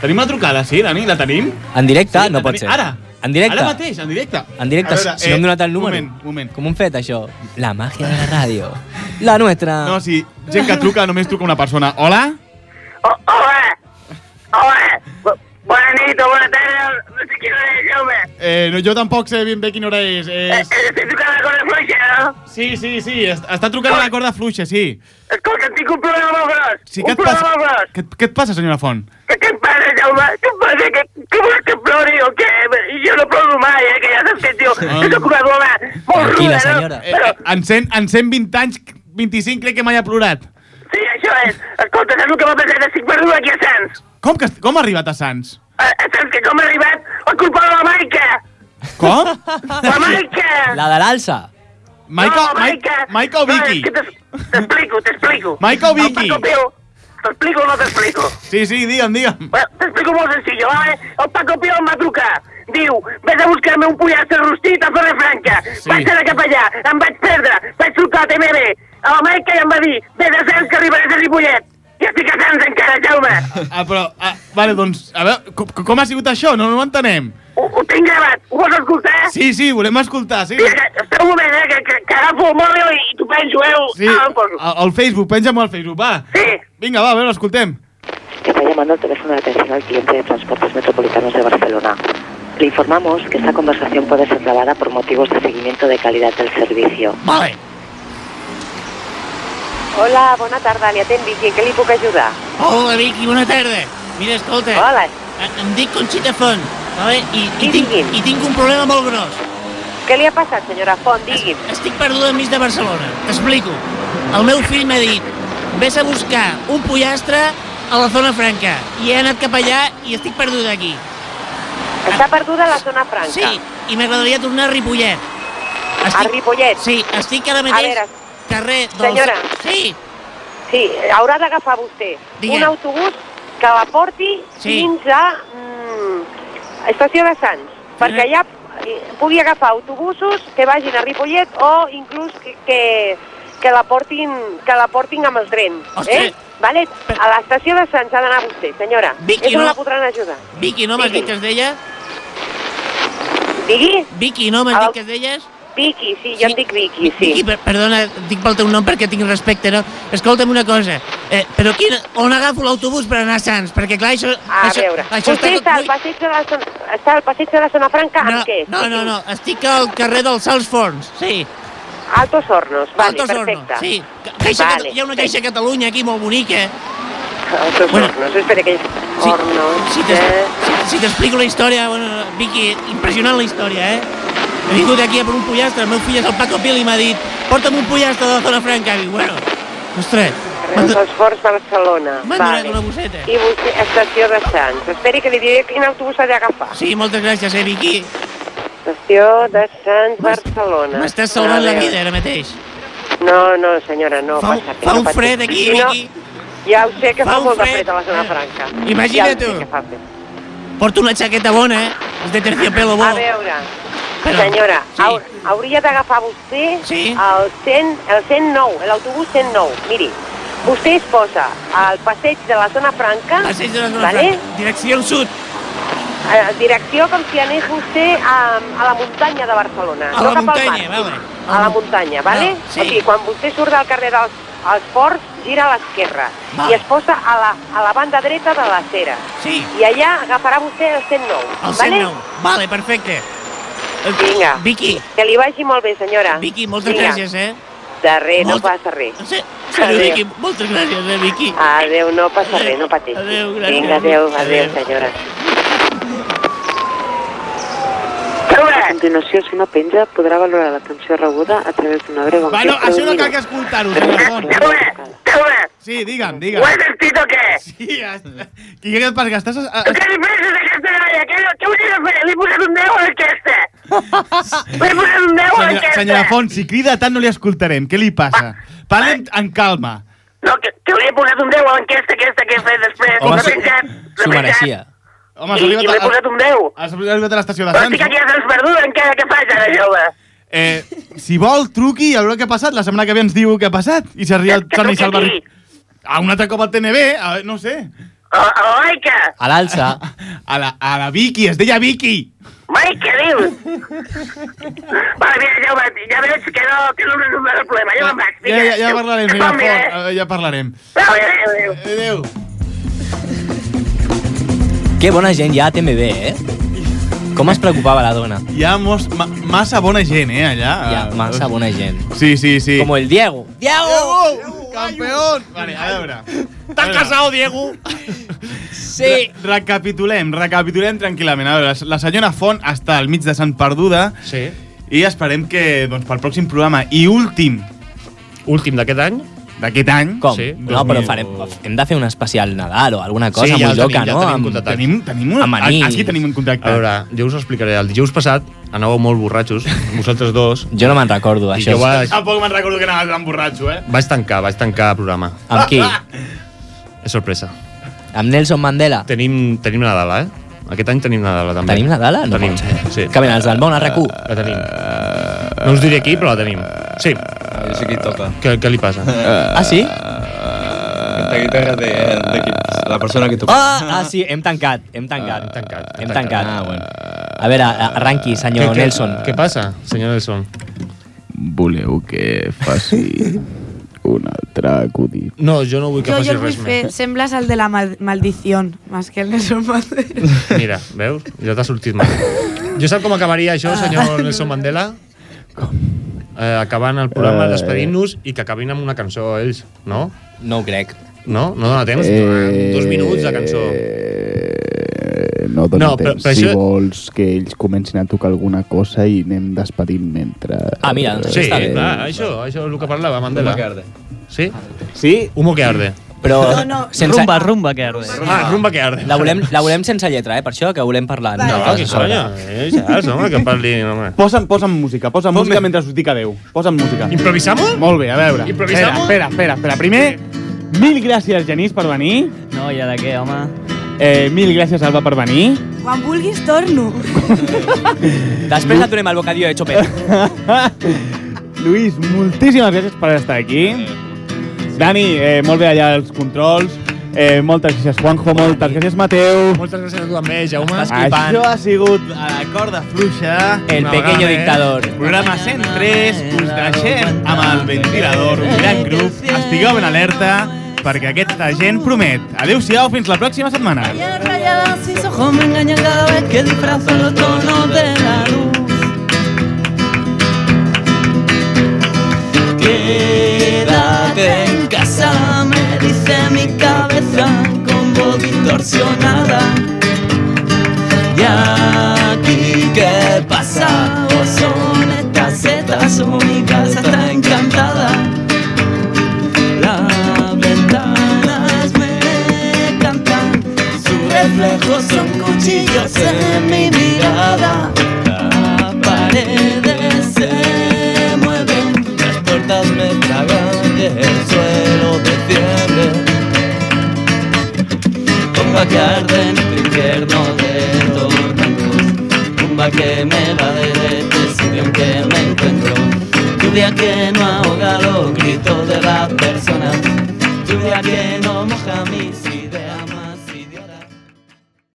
Tenim una trucada, sí, Dani? La tenim?
En directe?
Sí,
no pot
tenim.
ser.
Ara.
En directe?
Ara mateix, en directe.
En directe,
A veure,
si no hem
eh,
donat el número.
moment, moment.
Com hem fet, això? La màgia de la ràdio. La nuestra.
No, si gent que truca només truca una persona. Hola?
Hola, hola, bona nit o bona tarda, no sé quina hora és, Jaume.
Eh, no, jo tampoc sé ben bé quina hora és.
Eh,
és...
eh, estic tocant la corda fluixa, no?
Sí, sí, sí, est- està trucant a la corda fluixa, sí.
Escolta, tinc un problema molt gros.
sí
un
què et
problema
passa?
molt gros.
Què, què et passa, senyora Font?
Què, què et passa, Jaume? Què et passa? Que, que vols que plori o què? Jo no ploro mai, eh, que ja saps que, tio,
Ah.
jo soc una dona molt ruda, no?
Eh, eh, en, 100, en 120 anys, 25 crec que mai ha plorat.
Sí, això és. Escolta, saps el que m'ha passat? Estic perdut aquí a Sants.
Com, que, com ha arribat a Sants?
A Sants, que com ha arribat? Per culpa de la Maica!
Com?
La Maica!
La de l'alça.
Maica,
no, Maica!
Maica o
No,
Vicky?
t'es- T'explico, t'explico.
Maica o
El
Vicky?
Paco Pio. T'explico o no t'explico?
Sí, sí, digue'm, digue'm.
Bueno, t'explico molt senzill, vale? El Paco Pio em va trucar. Diu, vés a buscar-me un pollastre rostit a Zona Franca.
Sí.
Vaig anar cap allà, em vaig perdre, vaig trucar a TMB, a la Maica i em va dir, vés a Sants que arribaràs a Ripollet. I estic a Sants encara, Jaume.
Ah, però, ah, vale, doncs, a veure, com, com ha sigut això? No, no ho entenem.
Ho, ho tinc gravat, ho vols escoltar?
Sí, sí, volem escoltar, sí.
Mira, que, espera un moment, eh, que, que, que agafo el mòbil i t'ho penjo, eh?
Sí,
Ah, el
al, al Facebook, penja'm al Facebook, va.
Sí.
Vinga, va, a veure, escoltem.
Está llamando al teléfono de atención al cliente de Transportes Metropolitanos de Barcelona. Le informamos que esta conversación puede ser grabada por motivos de seguimiento de calidad del servicio.
Vale.
Hola, bona tarda, li atén Vicky, en què li puc ajudar?
Hola, Vicky, bona tarda. Mira, escolta.
Hola.
eh, Em dic Conxita Font, vale? I, i,
Sí,
tinc,
digui'm.
I tinc un problema molt gros.
Què li ha passat, senyora Font? Digui'm.
Estic perduda enmig de Barcelona. T'explico. El meu fill m'ha dit vés a buscar un pollastre a la zona franca. I he anat cap allà i estic perduda aquí.
Està perduda a la zona franca.
Sí, i m'agradaria tornar a Ripollet.
A Ripollet?
Sí, estic ara
A
mateix
veure,
carrer del...
senyora.
Sí.
Sí, haurà d'agafar vostè
Digue'm.
un autobús que la porti
Sí.
fins a mm, Estació de Sants, perquè allà eh, pugui agafar autobusos que vagin a Ripollet o inclús que, que, que la portin que la portin amb el tren.
Ostres.
Eh? Vale? A l'estació de Sants ha d'anar vostè, senyora.
Vicky,
És on
no-
la podran ajudar.
Vicky, no m'has dit que es deia?
Digui?
Vicky, no m'has dit que es deies?
Vicky, sí, jo em dic Vicky, sí.
Vicky, per, perdona, dic pel teu nom perquè tinc respecte, no? Escolta'm una cosa, eh, però quin, on agafo l'autobús per anar a Sants? Perquè clar, això...
A
això,
veure,
això
vostè està al passeig de la zona, està al passeig de la zona franca
No,
amb què?
no, no, no, estic al carrer dels Sals Forns, sí.
Altos Hornos, vale,
Altos Hornos,
perfecte.
sí. Caixa
Vale,
hi ha una caixa a Catalunya aquí molt bonica.
Otros hornos. Espera que... Hornos,
Si te-
eh?
si, si t'explico la història, bueno, Vicky, impressionant la història, eh? He vingut aquí a per un pollastre, el meu fill és el Paco Pil i m'ha dit porta'm un pollastre de la zona franca. I dic, bueno, ostres,
dels Forts, Barcelona.
M'han donat una bosseta.
I vostè, estació de Sants. Esperi que li diré quin autobús ha d'agafar.
Sí, moltes gràcies, eh, Vicky.
Estació de Sants, Barcelona.
M'estàs salvant la vida ara mateix.
No, no, senyora, no
Fa
passa res,
fa
no
un fred aquí,
Si no,
Vicky.
Ja ho sé que
Fa
fa, molt de
fred.
fred a la zona franca.
Imagina't
ja
tu.
fred.
Porto una jaqueta bona, eh? És de terciopelo bo.
A veure,
Però-
senyora,
sí.
hau- hauria d'agafar vostè
Sí.
el, 100, el 109, l'autobús 109. Miri, vostè es posa al passeig de la zona franca,
Passeig de la zona
¿vale?
franca. Direcció sud.
Eh, direcció com si anés vostè a, a la muntanya de Barcelona.
A
no
la muntanya,
al mar,
vale.
A la muntanya, vale?
No, sí.
O sigui, quan vostè surt del carrer dels els Forts, gira a l'esquerra i es posa a la, a la banda dreta de l'acera.
Sí.
I allà agafarà vostè el 109,
El
vale?
109. Vale, perfecte.
Vinga.
Vicky.
Que li vagi molt bé, senyora.
Vicky, moltes
Vinga.
gràcies, eh?
De res, no
Molta-
passa res.
Sí, Adéu, Vicky, moltes gràcies, eh, Vicky.
Adéu, no passa res, no pateixi.
Adéu, gràcies.
Vinga, adéu, adéu,
Adéu.
senyora. A continuació, si no penja, podrà valorar l'atenció rebuda a través d'una breu
Bueno, això no cal que escoltar-ho, senyor Font. Sí, digue'm, digue'm.
Ho has sentit o què?
Sí, ja- Qui què et passa? Que estàs... A,
Què li penses d'aquesta noia? Què, fer? Li he posat un 10 a l'enquesta. Li he posat un 10 a
senyora, senyora Font, si crida tant no li escoltarem. Què li passa? Parlem en calma.
No, que, que li he posat un 10 a l'enquesta aquesta que he fet després.
Home,
S'ha
s'ho-
s'ha
mereixia. Home,
I,
arribat
I
a-
li he posat un 10.
Has arribat a l'estació de
Però
Sants.
estic aquí a Sants Perduda, encara què faig ara, jove?
Eh, si vol, truqui a veure què ha passat. La setmana que ve ens diu què ha passat. I si arriba el Sant i salva... A un altre cop al TNB, a, no sé.
A, a la Maica.
A l'alça.
A la, a la Vicky, es deia Vicky.
Mai, què dius? vale, mira, ja, ja veig que no, que no el problema. Ja me'n vaig.
Ja, ja, ja parlarem, senyor Font. Ja parlarem.
Adéu, adéu,
adéu.
Que bona gent hi ha a TMB, eh? Com es preocupava la dona?
Hi ha mos, ma, massa bona gent, eh, allà.
Hi ha massa bona gent.
Sí, sí, sí.
Com el Diego.
¡Diego! ¡Campeón! Vale, a veure.
T'has casado, Diego?
Sí. Re recapitulem, recapitulem tranquil·lament. A veure, la senyora Font està al mig de Sant Perduda.
Sí.
I esperem que, doncs, pel pròxim programa i últim...
Últim d'aquest any?
D'aquest any.
Com?
Sí.
No, però farem, hem de fer un especial Nadal o alguna cosa
Sí, ja
molt loca,
tenim, ja
no?
el tenim
Amb-.
Tenim, tenim una...
Amb anís.
Aquí tenim en contacte.
A veure, jo us ho explicaré. El dijous passat anàveu molt borratxos, vosaltres dos.
Jo no me'n recordo,
I
això.
jo vaig,
Tampoc me'n recordo que anava tan borratxo, eh?
vaig tancar, vaig tancar el programa.
Amb qui?
És sorpresa.
Amb Nelson Mandela?
Tenim, tenim Nadala, eh? Aquest any tenim Nadala, també.
Tenim Nadala? No
tenim,
pot ser.
sí.
Que venen els del món a RAC1.
La tenim. No us diré qui, però la tenim. Sí.
Jo sé qui toca.
Què, què li passa?
Ah, sí?
Aquesta guitarra de, de qui, la persona que toca.
Ah, ah, sí, hem tancat, hem tancat. hem tancat. Hem tancat.
Ah, bueno.
A veure, arranqui, senyor
Què- què-
Nelson.
Què passa, senyor Nelson?
Voleu que faci un altre acudit?
No, jo no vull que
Jo,
faci
jo
res
fer,
més.
sembles el de la mal maldición, más que el Nelson Mandela.
Mira, veus? Ja t'ha sortit mal. Jo sap com acabaria això, senyor Nelson Mandela? Eh, acabant el programa,
Eh.
despedint-nos i que acabin amb una cançó ells, no?
No ho crec.
No? No dona temps?
Eh,
Dos minuts de cançó.
Eh, no dona
No, però-
temps.
però
si
això-
vols que ells comencin a tocar alguna cosa i anem despedint mentre...
Ah, mira, doncs
Sí,
està bé.
clar, això, això és el que parlava Mandela.
Humo que arde.
Sí?
Sí?
Humo que arde.
Però
No, no.
sense...
Rumba, rumba, que arde.
Ah, rumba que arde.
La volem, la volem sense lletra, eh? Per això que volem parlar.
Vale.
No, que conya. Eh, saps, home, que parli... Home.
Posa'm, posa'm música, posa'm música mentre us dic adeu. Posa'm música.
Improvisamos?
Molt bé, a veure.
Improvisamos?
Espera, espera, espera. Primer, mil gràcies, Genís, per venir.
No, ja de què, home?
Eh, mil gràcies, Alba, per venir.
Quan vulguis torno.
Després et donem el bocadillo de Chopin.
Lluís, moltíssimes gràcies per estar aquí. Dani, eh, molt bé allà els controls. Eh, moltes gràcies, Juanjo, moltes gràcies, Mateu.
Moltes gràcies a tu també, Jaume.
Estàs flipant.
Això ha sigut a la corda fluixa.
El
Una
pequeño
eh?
dictador.
Programa 103, us deixem amb el ventilador, un gran grup. Estigueu ben alerta, perquè aquesta gent promet. Adéu-siau, fins la pròxima setmana.
que de la luz. Quédate en casa, me dice mi cabeza con voz distorsionada. Y aquí, ¿qué pasa? ¿O son estas setas casa reflejos son cuchillos en mi mirada. Las paredes se mueven, las puertas me tragan y el suelo desciende. Tumba que arde en tu infierno de tormentos, tumba que me va de sitio en que me encuentro. Lluvia que no ahoga los gritos de las personas, lluvia que no moja mis.